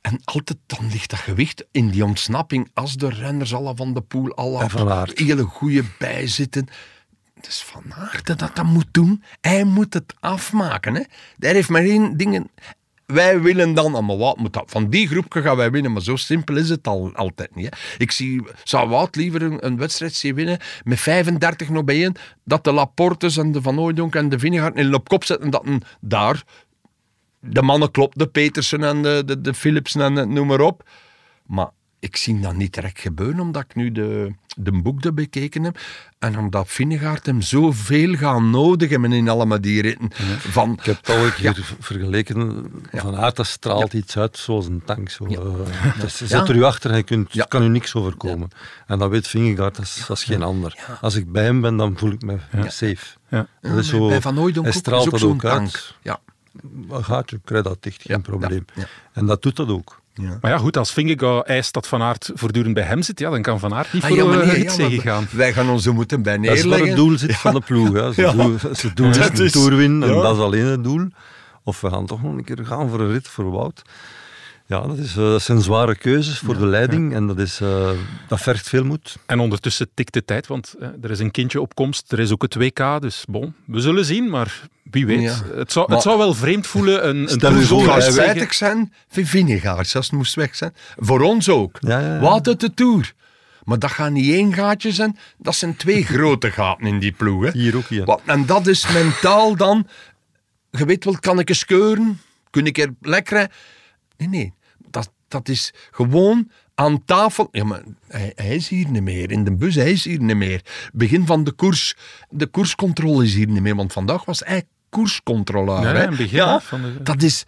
En altijd dan ligt dat gewicht in die ontsnapping. Als de renners alle van de poel, alle hele goede bijzitten. Is Van Aert dat dat moet doen. Hij moet het afmaken. Hè. Daar heeft maar één ding. Wij willen dan, ah, maar wat moet dat? Van die groep gaan wij winnen, maar zo simpel is het al, altijd niet. Hè. Ik zie, zou Wout liever een, wedstrijd zien winnen met 35 nog bij één, dat de Laportes en de Van Hooijdonk en de Vinegaard in op kop zetten, dat een, daar de mannen klopt, de Petersen en de, de, de Philipsen en noem maar op. Maar ik zie dat niet direct gebeuren, omdat ik nu de, de boek bekeken heb. En omdat Vinegaard hem zoveel gaan nodig hebben in allemaal die ritten. Van, Ik heb het al een keer vergeleken. Van aard dat straalt iets uit zoals een tank. Zo. eh, zet Ja. er u achter en je kunt, Ja. kan u niks overkomen. En dat weet Vingegaard, dat is, dat is geen ander. Als ik bij hem ben, dan voel ik me safe. Ja. Dat is zo, bij Van hij straalt is ook dat zo'n ook uit. tank. Ja. Wat gaat je, krijg dat dicht, geen Ja, probleem. ja, ja. En dat doet dat ook. Maar ja, goed, als Vingegaard eist dat Van Aert voortdurend bij hem zit, ja, dan kan Van Aert niet Ah, voor ja, nee, rit ja, zeggen maar gaan. Wij gaan ons er moeten bij Dat is neerleggen. het doel zit van de ploeg. Hè. Ze, Ja. doel, ze doel is een winnen en ja. dat is alleen het doel. Of we gaan toch nog een keer gaan voor een rit voor Wout. Ja, dat, is, eh, dat zijn zware keuzes voor de leiding en dat, is, eh, dat vergt veel moed. En ondertussen tikt de tijd, want eh, er is een kindje op komst. Er is ook het WK, dus bon, we zullen zien, maar wie weet. Ja. Het, zou, Maar- het zou wel vreemd voelen, een, een Stel u voor, spijtig zijn voor Vinegaard, als het moest weg zijn. Voor ons ook. Ja, ja, ja. Wat uit de Tour. Maar dat gaat niet één gaatje zijn, dat zijn twee grote gaten in die ploeg. Hè. Hier ook, ja. Wat- En dat is mentaal dan... Je weet wel, kan ik eens keuren? Kun ik er lekker... Nee, nee. Dat, is gewoon aan tafel... Ja, maar hij, hij is hier niet meer. In de bus, hij is hier niet meer. Begin van de koers... De koerscontrole is hier niet meer. Want vandaag was hij koerscontroleur. Ja, hè. hè, van de- Dat is...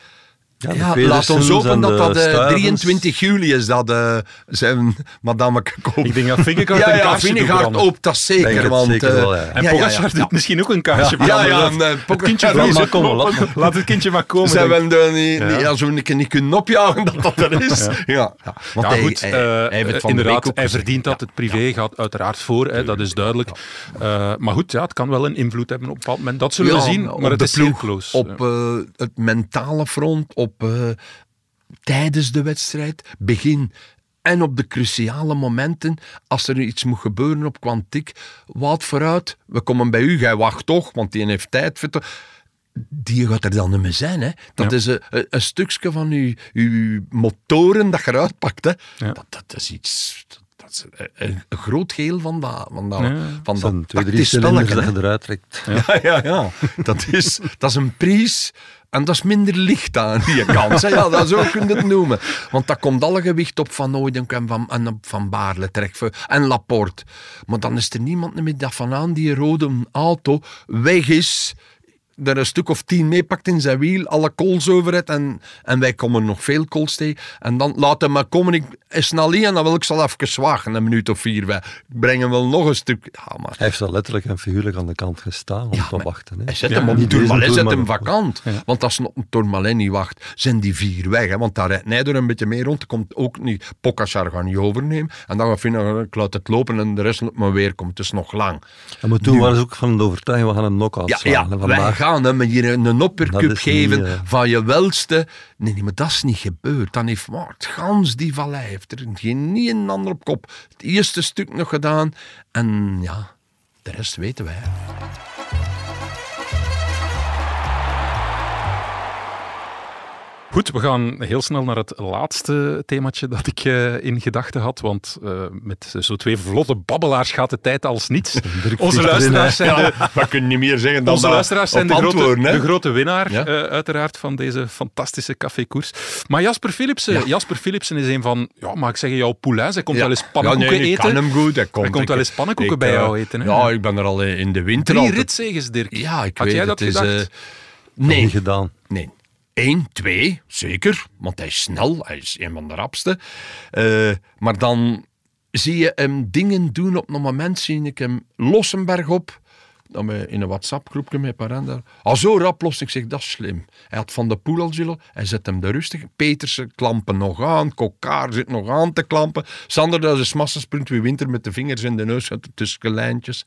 Ja, Ja, laat ons hopen en dat dat eh, Stuyvens. 23 juli is, dat eh, zijn madame koopt. Ik denk dat Vingegaard ja, een ja, kaarsje branden. op, dat zeker. Denk want, zeker eh, wel, ja. En ja, Pogacar ja, ja. doet misschien ook een kaarsje Ja, ja, Laat- en, eh, het kindje vriezen. maar komen, laat maar. Laat het kindje maar komen. Zijn we er niet, Ja. niet- als we een niet kunnen opjagen dat dat er is. Ja, ja. Want Ja, hij, goed, hij, eh, hij inderdaad, hij verdient dat. Ja. Het privé gaat uiteraard voor, hè, dat is duidelijk. Eh, maar goed, ja, het kan wel een invloed hebben op een bepaald moment. Dat zullen we Ja, zien, op maar het is. Op eh, het mentale front, op, eh, tijdens de wedstrijd, begin en op de cruciale momenten, als er iets moet gebeuren op kwantiek, wat vooruit, we komen bij u, jij wacht toch, want die heeft tijd. Die gaat er dan niet meer zijn. Hè. Dat Ja. is een, een, een stukje van uw, uw motoren dat je eruit pakt. Hè. Ja. Dat, dat is iets... Dat is een, een groot geheel van dat, van dat, Ja. van Dat twee, drie spelletje, dat je eruit trekt. Ja, ja, ja. Dat is, dat is een prijs en dat is minder licht aan die kant. Ja, dat zo kun je het noemen. Want dat komt alle gewicht op Van Ooydenk en Van, en Van Baarle terecht. En Laporte. Maar dan is er niemand meer dat van aan die rode auto weg is er een stuk of tien meepakt in zijn wiel, alle kools over het en, en wij komen nog veel kools tegen. En dan laat hem maar komen, ik is snel hier en dan wil ik zal even zwagen, een minuut of vier. Wij brengen wel nog een stuk. Ja, maar Hij heeft al letterlijk en figuurlijk aan de kant gestaan om te maar wachten. Hè. hij zet Ja, hem op niet Tourmalet, zet hem vakant. Want als nog een Tourmalet niet wacht, zijn die vier weg. Hè? Want daar rijdt Nijder een beetje mee rond. Er komt ook niet, Pogacar gaat niet overnemen. En dan gaat vinden, ik laat het lopen en de rest maar weer komen. Het is nog lang. Ja, maar toen waren ze ook van de overtuiging, we gaan een knock-out Ja, gaan hem hier een oppercup geven niet, eh, van je welste. Nee, nee, maar dat is niet gebeurd. Dan heeft Maart gans die vallei heeft er geen niet een ander op kop. Het eerste stuk nog gedaan. En ja, de rest weten wij. Goed, we gaan heel snel naar het laatste themaatje dat ik eh, in gedachten had. Want eh, met zo twee vlotte babbelaars gaat de tijd als niets. Onze luisteraars zijn de, we kunnen niet meer zeggen dan Onze luisteraars zijn de grote, de grote winnaar, Ja. eh, uiteraard, van deze fantastische cafékoers. Maar Jasper Philipsen, Jasper Philipsen is een van, ja, mag ik zeggen, jouw poulains. Hij komt wel eens pannenkoeken nee, ik eten. kan hem goed. Hij komt, komt Ik- wel eens pannenkoeken ik, bij jou eten, hè? Ja, ik ben er al in de winter Drie altijd- ritzeges, Dirk. Ja, ik Had weet jij het. dat is, gedacht? nee. nee, niet gedaan. nee. Eén, twee, zeker. Want hij is snel. Hij is een van de rapste. Eh, maar dan zie je hem dingen doen. Op een moment zie ik hem Lossenberg op. Dan in een WhatsApp-groepje met Parenda. Al zo rap los. Ik zeg, dat is slim. Hij had Van de Poel al zullen. Hij zet hem de rustig. Petersen klampen nog aan. Kokaar zit nog aan te klampen. Sander, dat is massasprint. Wie winter met de vingers in de neus tussen lijntjes.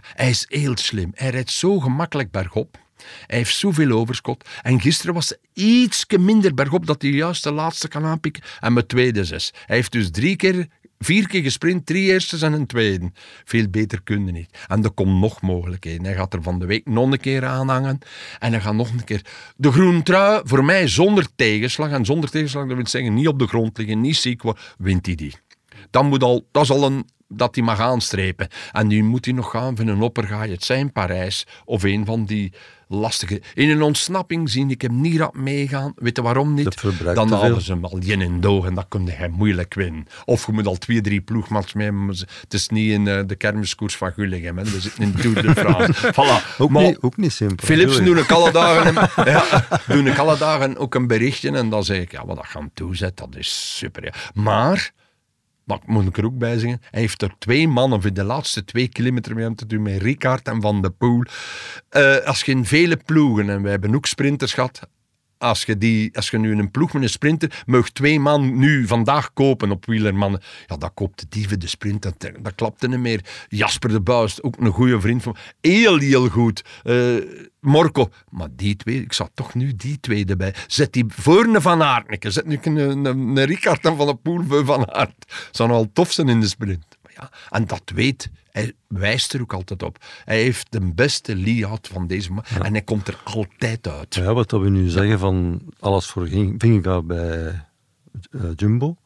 Hij is heel slim. Hij rijdt zo gemakkelijk bergop. Hij heeft zoveel overschot. En gisteren was het iets minder bergop dat hij juist de laatste kan aanpikken. En met tweede zes. Hij heeft dus drie keer, vier keer gesprint, drie eerstes en een tweede. Veel beter kunnen niet. En er komt nog mogelijkheden. Hij gaat er van de week nog een keer aanhangen. En hij gaat nog een keer... De groen trui, voor mij zonder tegenslag. En zonder tegenslag, dat wil zeggen niet op de grond liggen, niet ziek worden, wint hij die. Dan moet al, dat is al een dat hij mag aanstrepen. En nu moet hij nog gaan van een oppergaai. Het zijn Parijs of een van die lastige... In een ontsnapping zie ik hem niet rap meegaan. Weet je waarom niet? Dan halen ze hem al jen in doog en dat kun je moeilijk winnen. Of je moet al twee, drie ploegmats mee. Het is niet in eh, de kermiskoers van Gulligem. Hè. We zitten in Tour de France. voilà. Ook, Maar- niet, ook niet simpel. Tuurlijk. doe ik alle dagen, ja, doe ik alle dagen ook een berichtje en dan zeg ik, ja, wat dat gaan toezetten, dat is super. Ja. Maar, dat moet ik er ook bij zeggen, hij heeft er twee mannen voor de laatste twee kilometer mee aan te doen, met Ricard en Van de Poel. Eh, als je in vele ploegen, en wij hebben ook sprinters gehad, als je, die, als je nu een ploeg met een sprinter, mag twee man nu vandaag kopen op wielermannen. Ja, dat koopte dieven de sprint. Dat, klapte niet meer. Jasper de Buist, ook een goede vriend van Heel, heel goed. Eh, Morco. Maar die twee, ik zat toch nu die twee erbij. Zet die voor een Van Aert. Zet nu een, een, Ricard en Van de Poel Van Aert. Zou wel tof zijn in de sprint. Ja, en dat weet, hij wijst er ook altijd op. Hij heeft de beste layout van deze man. En hij komt er altijd uit. Ja, wat we nu zeggen van alles voor Vingegaard bij eh, Jumbo,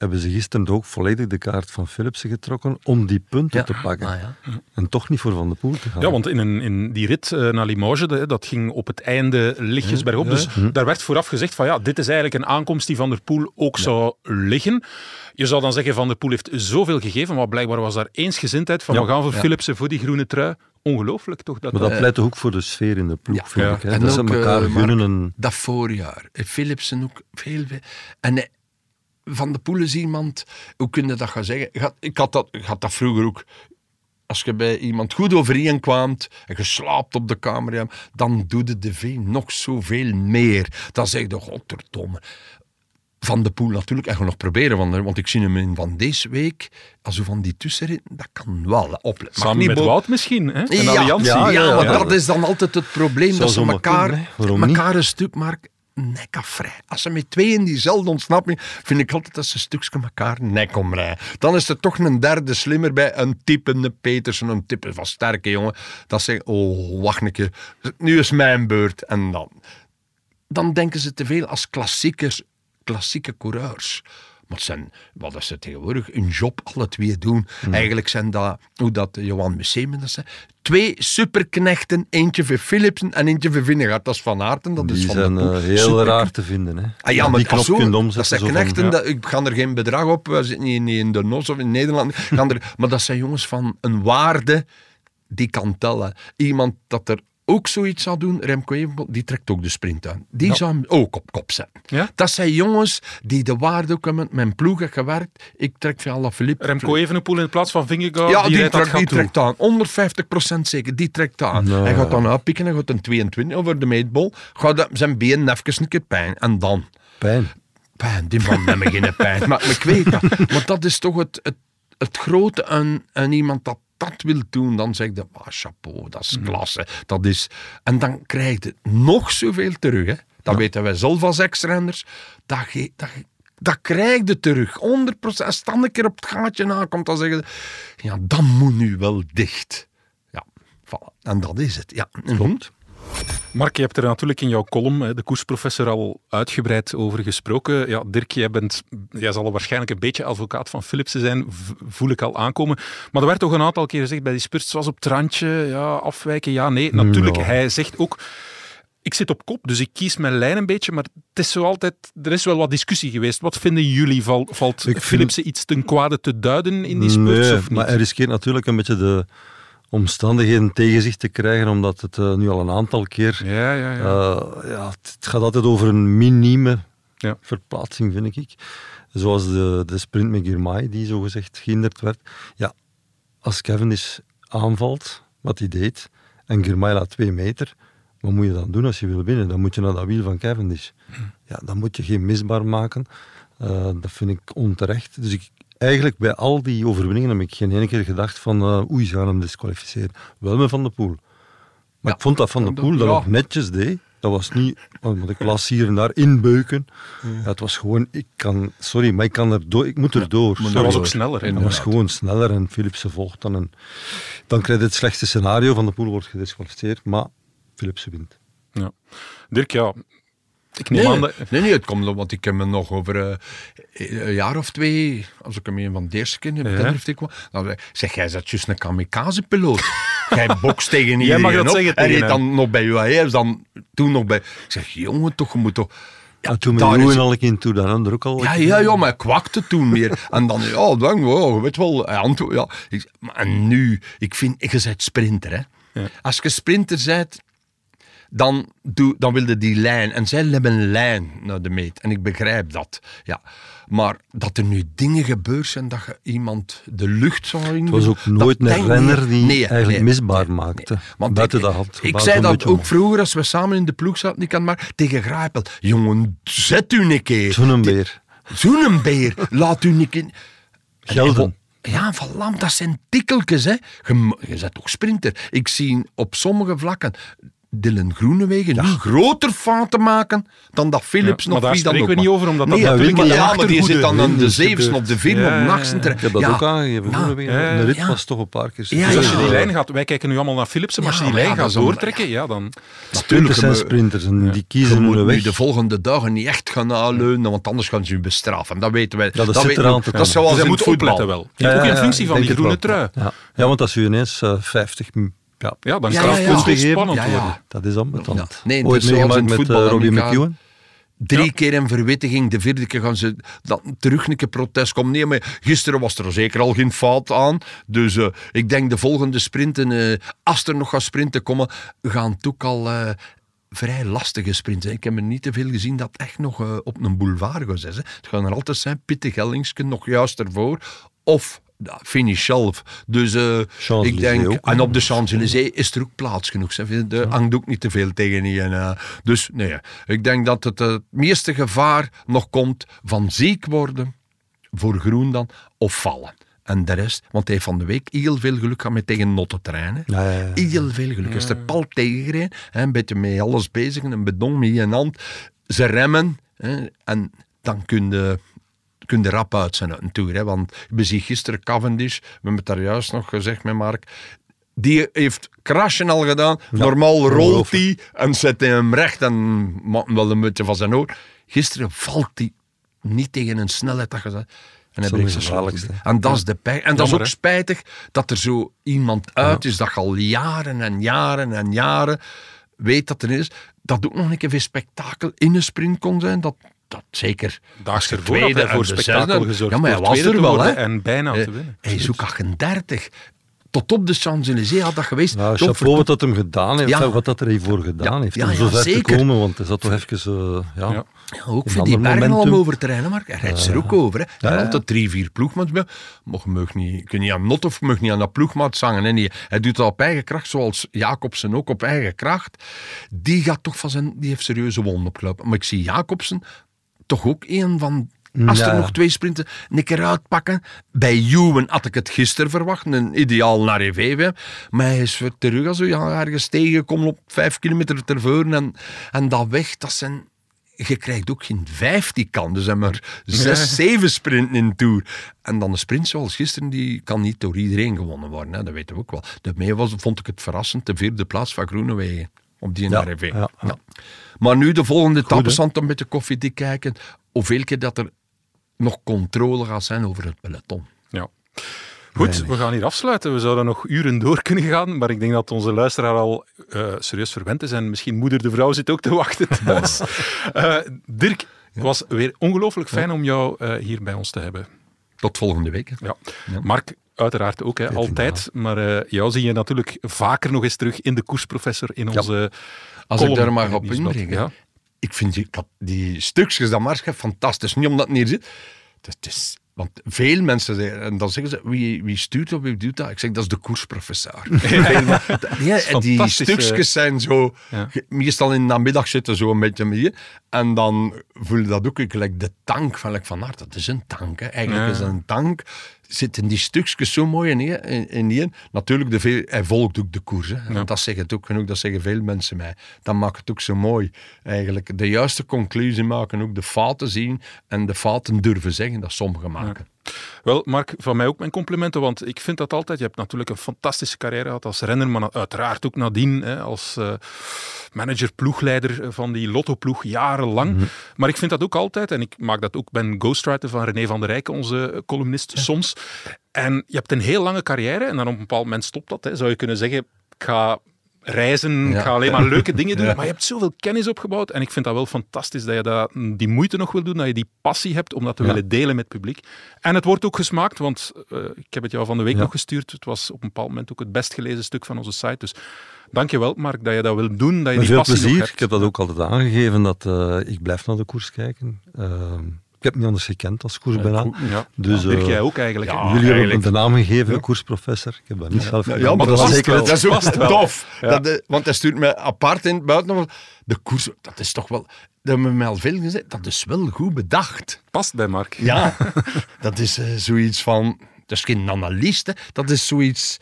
hebben ze gisteren ook volledig de kaart van Philipsen getrokken om die punten Ja. te pakken. Ah, ja. En toch niet voor Van der Poel te gaan. Ja, want in, een, in die rit eh, naar Limoges, de- dat ging op het einde lichtjes bergop. ja. Dus daar werd vooraf gezegd van ja, dit is eigenlijk een aankomst die Van der Poel ook zou liggen. Je zou dan zeggen, Van der Poel heeft zoveel gegeven, maar blijkbaar was daar eensgezindheid van Ja, we gaan voor ja. Philipsen, voor die groene trui. Ongelooflijk toch? Dat Maar dat pleit toch ook voor de sfeer in de ploeg, Ja. vind Ja. ik. Hè? En Dat ze elkaar eh, Mark, gunnen. En, dat voorjaar. Philipsen ook veel. veel- En Van de Poel is iemand, hoe kun je dat gaan zeggen? Ik had, ik had, dat, ik had dat vroeger ook. Als je bij iemand goed overeen kwam en je slaapt op de kamer, dan doe je de V nog zoveel meer. Dan zeg je, godverdomme. Van de Poel natuurlijk, en gaan nog proberen, want, want ik zie hem in van deze week, als we van die tussenrit, dat kan wel opletten. Mag Samen niet met Wout misschien, hè? en ja, Alliantie. Ja, Ja, ja, maar ja. dat is dan altijd het probleem. Zou dat ze elkaar, elkaar een stuk maken nekafvrij. Als ze met twee in diezelfde ontsnapping, vind ik altijd dat ze een stukje elkaar nek omrijden. Dan is er toch een derde slimmer bij, een type, een Petersen, een type van sterke jongen. Dat zegt, oh, wacht een keer, nu is mijn beurt. En dan, dan denken ze te veel als klassiekers, klassieke coureurs. Het zijn, wat is het tegenwoordig, een job alle twee doen. Hmm. Eigenlijk zijn dat, hoe dat Johan Museum dat zei, twee superknechten, eentje voor Philipsen en eentje voor Vingegaard. Dat is Van Aerten, dat is die van zijn de eh, heel raar te vinden. Hè? Ah ja, maar die knop zo, dat zijn van, knechten, ja. dat, ik ga er geen bedrag op, we zitten niet, niet in de NOS of in Nederland, gaan er, maar dat zijn jongens van een waarde die kan tellen. Iemand dat er ook zoiets zou doen, Remco Evenepoel, die trekt ook de sprint aan. Die zou hem ook op kop zetten. Ja? Dat zijn jongens die de waarde ook hebben. Mijn ploeg heeft gewerkt. Ik trek van alle Philippe. Remco Evenepoel in plaats van Vingegaard, Ja, die, trekt, die trekt aan. 150% zeker, die trekt aan. Hij gaat dan uitpikken, hij gaat een 22 over de meetbol. Gaat zijn been even een keer pijn. En dan... Pijn. Pijn, die man me geen pijn. Maar, maar ik weet dat. Maar dat is toch het, het, het grote aan, aan iemand dat dat wil doen. Dan zeg je, ah, chapeau, dat is klasse. Dat is... En dan krijg je nog zoveel terug. Hè. Dat weten wij zelf als ex-renners. Dat, dat, dat krijg je terug. 100%. Als dan een keer op het gaatje aankomt, dan zeggen ze, ja, dan moet nu wel dicht. Ja, voilà. En dat is het. Ja, klopt. Mark, je hebt er natuurlijk in jouw column, de koersprofessor, al uitgebreid over gesproken. Ja, Dirk, jij, bent, jij zal waarschijnlijk een beetje advocaat van Philipsen zijn, voel ik al aankomen. Maar er werd toch een aantal keer gezegd bij die spurts, was op het randje, ja, afwijken, ja, nee. Natuurlijk, Ja. hij zegt ook, ik zit op kop, dus ik kies mijn lijn een beetje, maar het is zo altijd, er is wel wat discussie geweest. Wat vinden jullie? Val- valt vind- Philipsen iets ten kwade te duiden in die spurts Nee, of niet? maar hij riskeert natuurlijk een beetje de omstandigheden tegen zich te krijgen, omdat het eh, nu al een aantal keer... Ja, ja, ja. eh, ja, het, het gaat altijd over een minieme Ja. verplaatsing, vind ik. Zoals de, de sprint met Girmay, die zogezegd gehinderd werd. Ja, als Cavendish aanvalt, wat hij deed, en Girmay laat twee meter, wat moet je dan doen als je wil winnen? Dan moet je naar dat wiel van Cavendish. Ja, dan moet je geen misbaar maken. Eh, dat vind ik onterecht. Dus ik, eigenlijk bij al die overwinningen heb ik geen ene keer gedacht van eh, oei, ze gaan hem disqualificeren. Wel met Van de Poel. Maar Ja. ik vond dat Van de Poel dat ja. nog netjes deed. Dat was niet, want ik las hier en daar inbeuken. Ja, het was gewoon, ik kan, sorry, maar ik kan er door, ik moet er door. maar dat was ook sneller. Dat was gewoon sneller en Philipsen volgt dan. En dan krijg je het slechtste scenario, Van de Poel wordt gedisqualificeerd, maar Philipsen wint. Ja. Dirk, ja, Ik neem Nee, aan dat... nee, nee, het komt want ik heb me nog over eh, een jaar of twee, als ik hem een van de eerste keer in de Ja. tenerife kwam, dan ik, zeg, jij bent juist een kamikaze-piloot. jij bokst tegen Jij iedereen mag dat op. zeggen En tegen je hem. dan nog bij UAE, dan toen nog bij... Ik zeg, jongen, toch, je moet toch... Ja, toen met daar is- al een keer toe, dan ook al. Ja, ja, ja, maar ik kwakte toen meer. En dan, ja, dan, je weet wel, ja. Ik- maar En nu, ik vind, je bent sprinter, hè. Als je sprinter bent, dan, doe, dan wilde die lijn. En zij hebben een lijn naar de meet. En ik begrijp dat, ja. Maar dat er nu dingen gebeurd zijn dat je iemand de lucht zou in... Het was ook nooit een renner die eigenlijk misbaar maakte. Want ik, dat had ik zei een dat ook om. vroeger als we samen in de ploeg zaten, ik kan maar tegen Grijpel. Jongen, zet u een keer. Zo'n beer. Zo'n beer, laat u niet in. Gelden. Ja, van lam, dat zijn tikkeltjes, hè. Je, je bent toch sprinter. Ik zie op sommige vlakken Dylan Groenewegen nu groter fouten maken dan dat Philips Ja, nog maar daar wie dan spreken ook we niet maar. over, omdat dat nee, natuurlijk maar, in de ja, maar die zit dan aan de gebeurt. of de vierde Ja, of de ja, achtste. Ik heb dat Ja. ook aangegeven. Ja. Groenewegen. Ja, De rit ja. was toch een paar keer Ja, Dus als je ja. die lijn gaat, wij kijken nu allemaal naar Philipsen, maar als je die Ja, maar lijn ja, gaat dat doortrekken, ja, dan... Sprinters zijn maar- sprinters en die Je kiezen moet hun nu weg. de volgende dagen niet echt gaan aanleunen, want anders gaan ze je bestraffen. Dat weten wij. dat dat zit we. te Dat is zoals Dus hij in moet voetbal. opletten wel. Ja, ook ja, in ja, functie van die groene trui. Ja. ja, want als je ineens eh, 50 m- ja, Ja, dan Ja, kan ja, het ja. spannend ja, ja. worden. dat is ambetant. Ja. Nee, Ooit dus zoals in meegemaakt het met eh, Robbie McEwen. Drie Ja. keer een verwittiging, de vierde keer gaan ze dan terug een keer protest komen. Nee, maar gisteren was er zeker al geen fout aan. Dus eh, ik denk de volgende sprinten, eh, als er nog gaat sprinten komen, gaan het ook al eh, vrij lastige sprinten. Ik heb er niet te veel gezien dat echt nog op een boulevard gaat zijn. hè. Het gaan er altijd zijn, Pitte Gellingsken nog juist ervoor. Of finish zelf. Dus eh, Champs-Élysées ik denk, en op de Champs-Élysées is er ook plaats genoeg. Hè. Er hangt ook niet te veel tegen die. En, eh, dus nee, ik denk dat het, eh, het meeste gevaar nog komt van ziek worden, voor groen dan, of vallen. En de rest, want hij heeft van de week heel veel geluk gehad met tegen notte treinen. Ja, ja, ja. Heel veel geluk. Is er pal tegengereden, hè, een beetje met alles bezig, een bedong met je hand. Ze remmen hè, en dan kun je, kun je rap uit zijn uit een tour. Hè, want we zien gisteren Cavendish, we hebben het daar juist nog gezegd met Mark, die heeft crashen al gedaan. Normaal rolt hij en zet hij hem recht en maakt hem wel een beetje van zijn oor. Gisteren valt hij niet tegen een snelheid dat je. En hij breekt zijn. En dat is de pijn. En dat is ook spijtig dat er zo iemand uit is dat al jaren en jaren en jaren weet dat er is. Dat ook nog een keer weer spektakel in een sprint kon zijn. Dat, dat zeker. Daags ervoor had hij tweede voor en de spektakel gezorgd. Ja, maar hij was er te wel, hè? En bijna Eh, te winnen. Hij is ook 38. Tot op de Champs-Élysées had dat geweest. Nou, Toch chapeau wat dat hem gedaan heeft, Ja. en wat dat er hiervoor gedaan Ja, heeft. ja, om zo ver te zeker. komen, want hij zat toch even... eh, ja. Ja. Ja, ook voor die bergen al om over te rijden, maar hij rijdt ze er ook over. Hè. Er altijd drie, vier ploegmaats bij. Mag niet, je kunt niet aan not of je mag niet aan dat ploegmaat zangen. Hè. Nee, hij doet dat op eigen kracht, zoals Jacobsen ook op eigen kracht. Die gaat toch van zijn, die heeft serieuze wonden opgelopen. Maar ik zie Jacobsen toch ook een van... Als Ja, er ja. nog twee sprinten, een keer uitpakken. Bij Juwen had ik het gisteren verwacht, een ideaal naar EV. Maar hij is weer terug als ja, ergens tegenkomen op vijf kilometer tevoren. En, en dat weg, dat zijn je krijgt ook geen vijf die kan. Er zijn maar zes, zeven sprinten in de Tour. En dan een sprint zoals gisteren, die kan niet door iedereen gewonnen worden. Hè. Dat weten we ook wel. Daarmee was, vond ik het verrassend, de vierde plaats van Groenewegen. Op die Ja, NRV. ja, ja. Maar nu de volgende om met de koffiedik kijken. Hoeveel keer dat er nog controle gaat zijn over het peloton. Ja. Goed, we gaan hier afsluiten. We zouden nog uren door kunnen gaan, maar ik denk dat onze luisteraar al eh, serieus verwend is en misschien moeder de vrouw zit ook te wachten thuis. Eh, Dirk, het was weer ongelooflijk fijn om jou eh, hier bij ons te hebben. Tot volgende week. hè. Ja. Mark, uiteraard ook, hè, altijd. Maar eh, jou zie je natuurlijk vaker nog eens terug in de koersprofessor in onze Als ik daar het op inbrengen. Ja. Ik vind die, die stukjes dat fantastisch. Niet omdat het niet zit. Het is, want veel mensen zeggen, en dan zeggen ze, wie, wie stuurt dat, wie doet dat? Ik zeg, dat is de koersprofessor. Ja, en die eh. stukjes zijn zo, Ja. meestal in de namiddag zitten zo een beetje meer. En dan voel je dat ook, ik gelijk de tank van, like van dat is een tank. Hè. Eigenlijk Ja. is dat een tank. Zitten die stukjes zo mooi in, één- in, in één. Natuurlijk, de veel, hij volgt ook de koers. Hè. Dat zeggen het ook genoeg, dat zeggen veel mensen mij. Dat maakt het ook zo mooi. Eigenlijk de juiste conclusie maken, ook de fouten zien en de fouten durven zeggen dat sommigen maken. Wel, Mark, van mij ook mijn complimenten, want ik vind dat altijd. Je hebt natuurlijk een fantastische carrière gehad als renner, maar uiteraard ook nadien hè, als uh, manager, ploegleider van die Lotto-ploeg jarenlang. Mhm. Maar ik vind dat ook altijd, en ik maak dat ook, ben ghostwriter van René van der Rijk, onze columnist, soms. En je hebt een heel lange carrière en dan op een bepaald moment stopt dat. Hè. Zou je kunnen zeggen, ik ga reizen, ik ga alleen maar leuke dingen doen. Maar je hebt zoveel kennis opgebouwd en ik vind dat wel fantastisch dat je dat, die moeite nog wil doen, dat je die passie hebt om dat te willen delen met het publiek. En het wordt ook gesmaakt, want uh, ik heb het jou van de week nog gestuurd. Het was op een bepaald moment ook het best gelezen stuk van onze site. Dus dankjewel Mark dat je dat wil doen, dat je met die veel passie plezier. hebt. Ik heb dat ook altijd aangegeven, dat uh, ik blijf naar de koers kijken. Uh, ik heb niet anders gekend als koersberaad. Ja. Dus, Dirk, jij ook eigenlijk. Ja, jullie hebben de naam gegeven, ja. koersprofessor. Ik heb dat niet zelf gedaan. Ja, maar dat, was zeker, wel, dat is ook tof. Dat de, want hij stuurt mij apart in het buitenland. De koers, dat is toch wel... Dat hebben we mij al veel gezegd. Dat is wel goed bedacht. Past bij Mark. Ja, dat is uh, zoiets van... Dat is geen analist, hè. dat is zoiets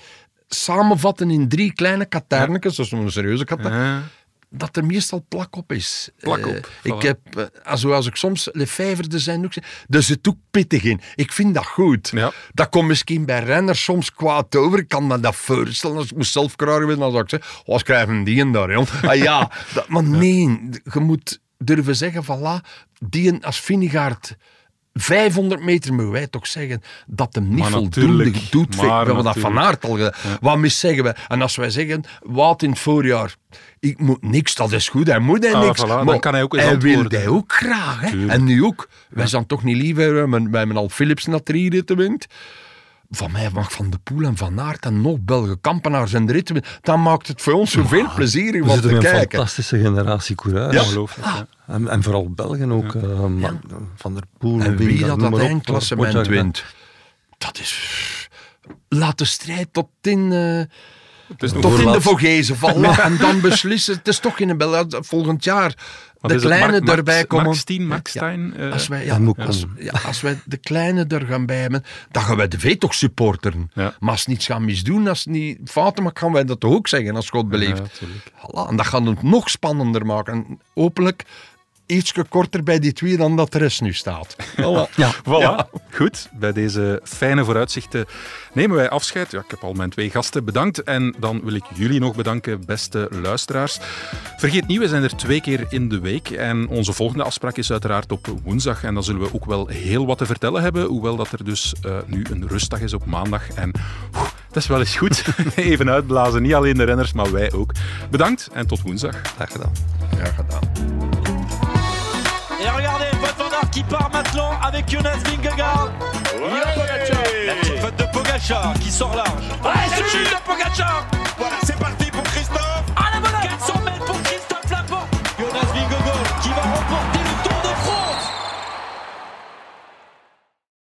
samenvatten in drie kleine katernetjes, dat is een serieuze katern, Ja. Dat er meestal plak op is. Plak op, Eh, voilà. ik heb, uh, zoals ik soms Lefevre zijn ook zeg, er zit ook pittig in. Ik vind dat goed. Ja. Dat komt misschien bij renners soms kwaad over. Ik kan me dat voorstellen. Als ik mezelf kragen ben, dan zou ik zeggen, oh, schrijven die en daar, jong. Ah ja, dat, maar nee, je moet durven zeggen, voilà, die als Vinegaard 500 meter mogen wij toch zeggen dat hem niet Maar voldoende doet. maar We hebben dat van aard al gedaan. Wat mis zeggen we? En als wij zeggen, Wout in het voorjaar, ik moet niks, dat is goed, hij moet hij Ah, niks. voilà, dan maar kan hij ook eens hij wil hij ook graag. Hè? En nu ook. Wij zijn toch niet liever, wij wij hebben al Philips naar drie ritten wint. Van mij mag Van de Poel en Van Aert en nog Belgen Kampenaars en de winnen. Dan maakt het voor ons zoveel plezier we om zitten te met een kijken. fantastische generatie coureurs. Ja. Ongelooflijk. ja. En, en vooral Belgen ook. eh, maar Van der Poel, En wie dat dat eindklassement Pogacar, wint, dat is... Laat de strijd tot in... eh, Het is nog tot in de. Vogezen vallen en dan beslissen. Het is toch in een bel volgend jaar. De kleine Mark- erbij komen. Mark Steen, Mark Stein. eh, Als wij, ja, als, ja, als wij de kleine er gaan bij hebben, dan gaan wij de V toch supporteren. Ja. Maar als ze niets gaan misdoen, als ze niet fouten maken, gaan wij dat toch ook zeggen als God beleeft. Ja, tuurlijk. Voilà, en dat gaat het nog spannender maken. En hopelijk iets korter bij die twee dan dat de rest nu staat. Voilà. Ja. Voilà. Goed, bij deze fijne vooruitzichten nemen wij afscheid. Ja, ik heb al mijn twee gasten bedankt. En dan wil ik jullie nog bedanken, beste luisteraars. Vergeet niet, we zijn er twee keer in de week. En onze volgende afspraak is uiteraard op woensdag. En dan zullen we ook wel heel wat te vertellen hebben. Hoewel dat er dus eh, nu een rustdag is op maandag. En dat is wel eens goed. Even uitblazen. Niet alleen de renners, maar wij ook. Bedankt en tot woensdag. Graag gedaan. Ja, gedaan. Qui part maintenant avec Jonas Vingegaard. La petite faute de Pogacar qui sort large. Ouais, c'est de Pogacar Voilà, c'est parti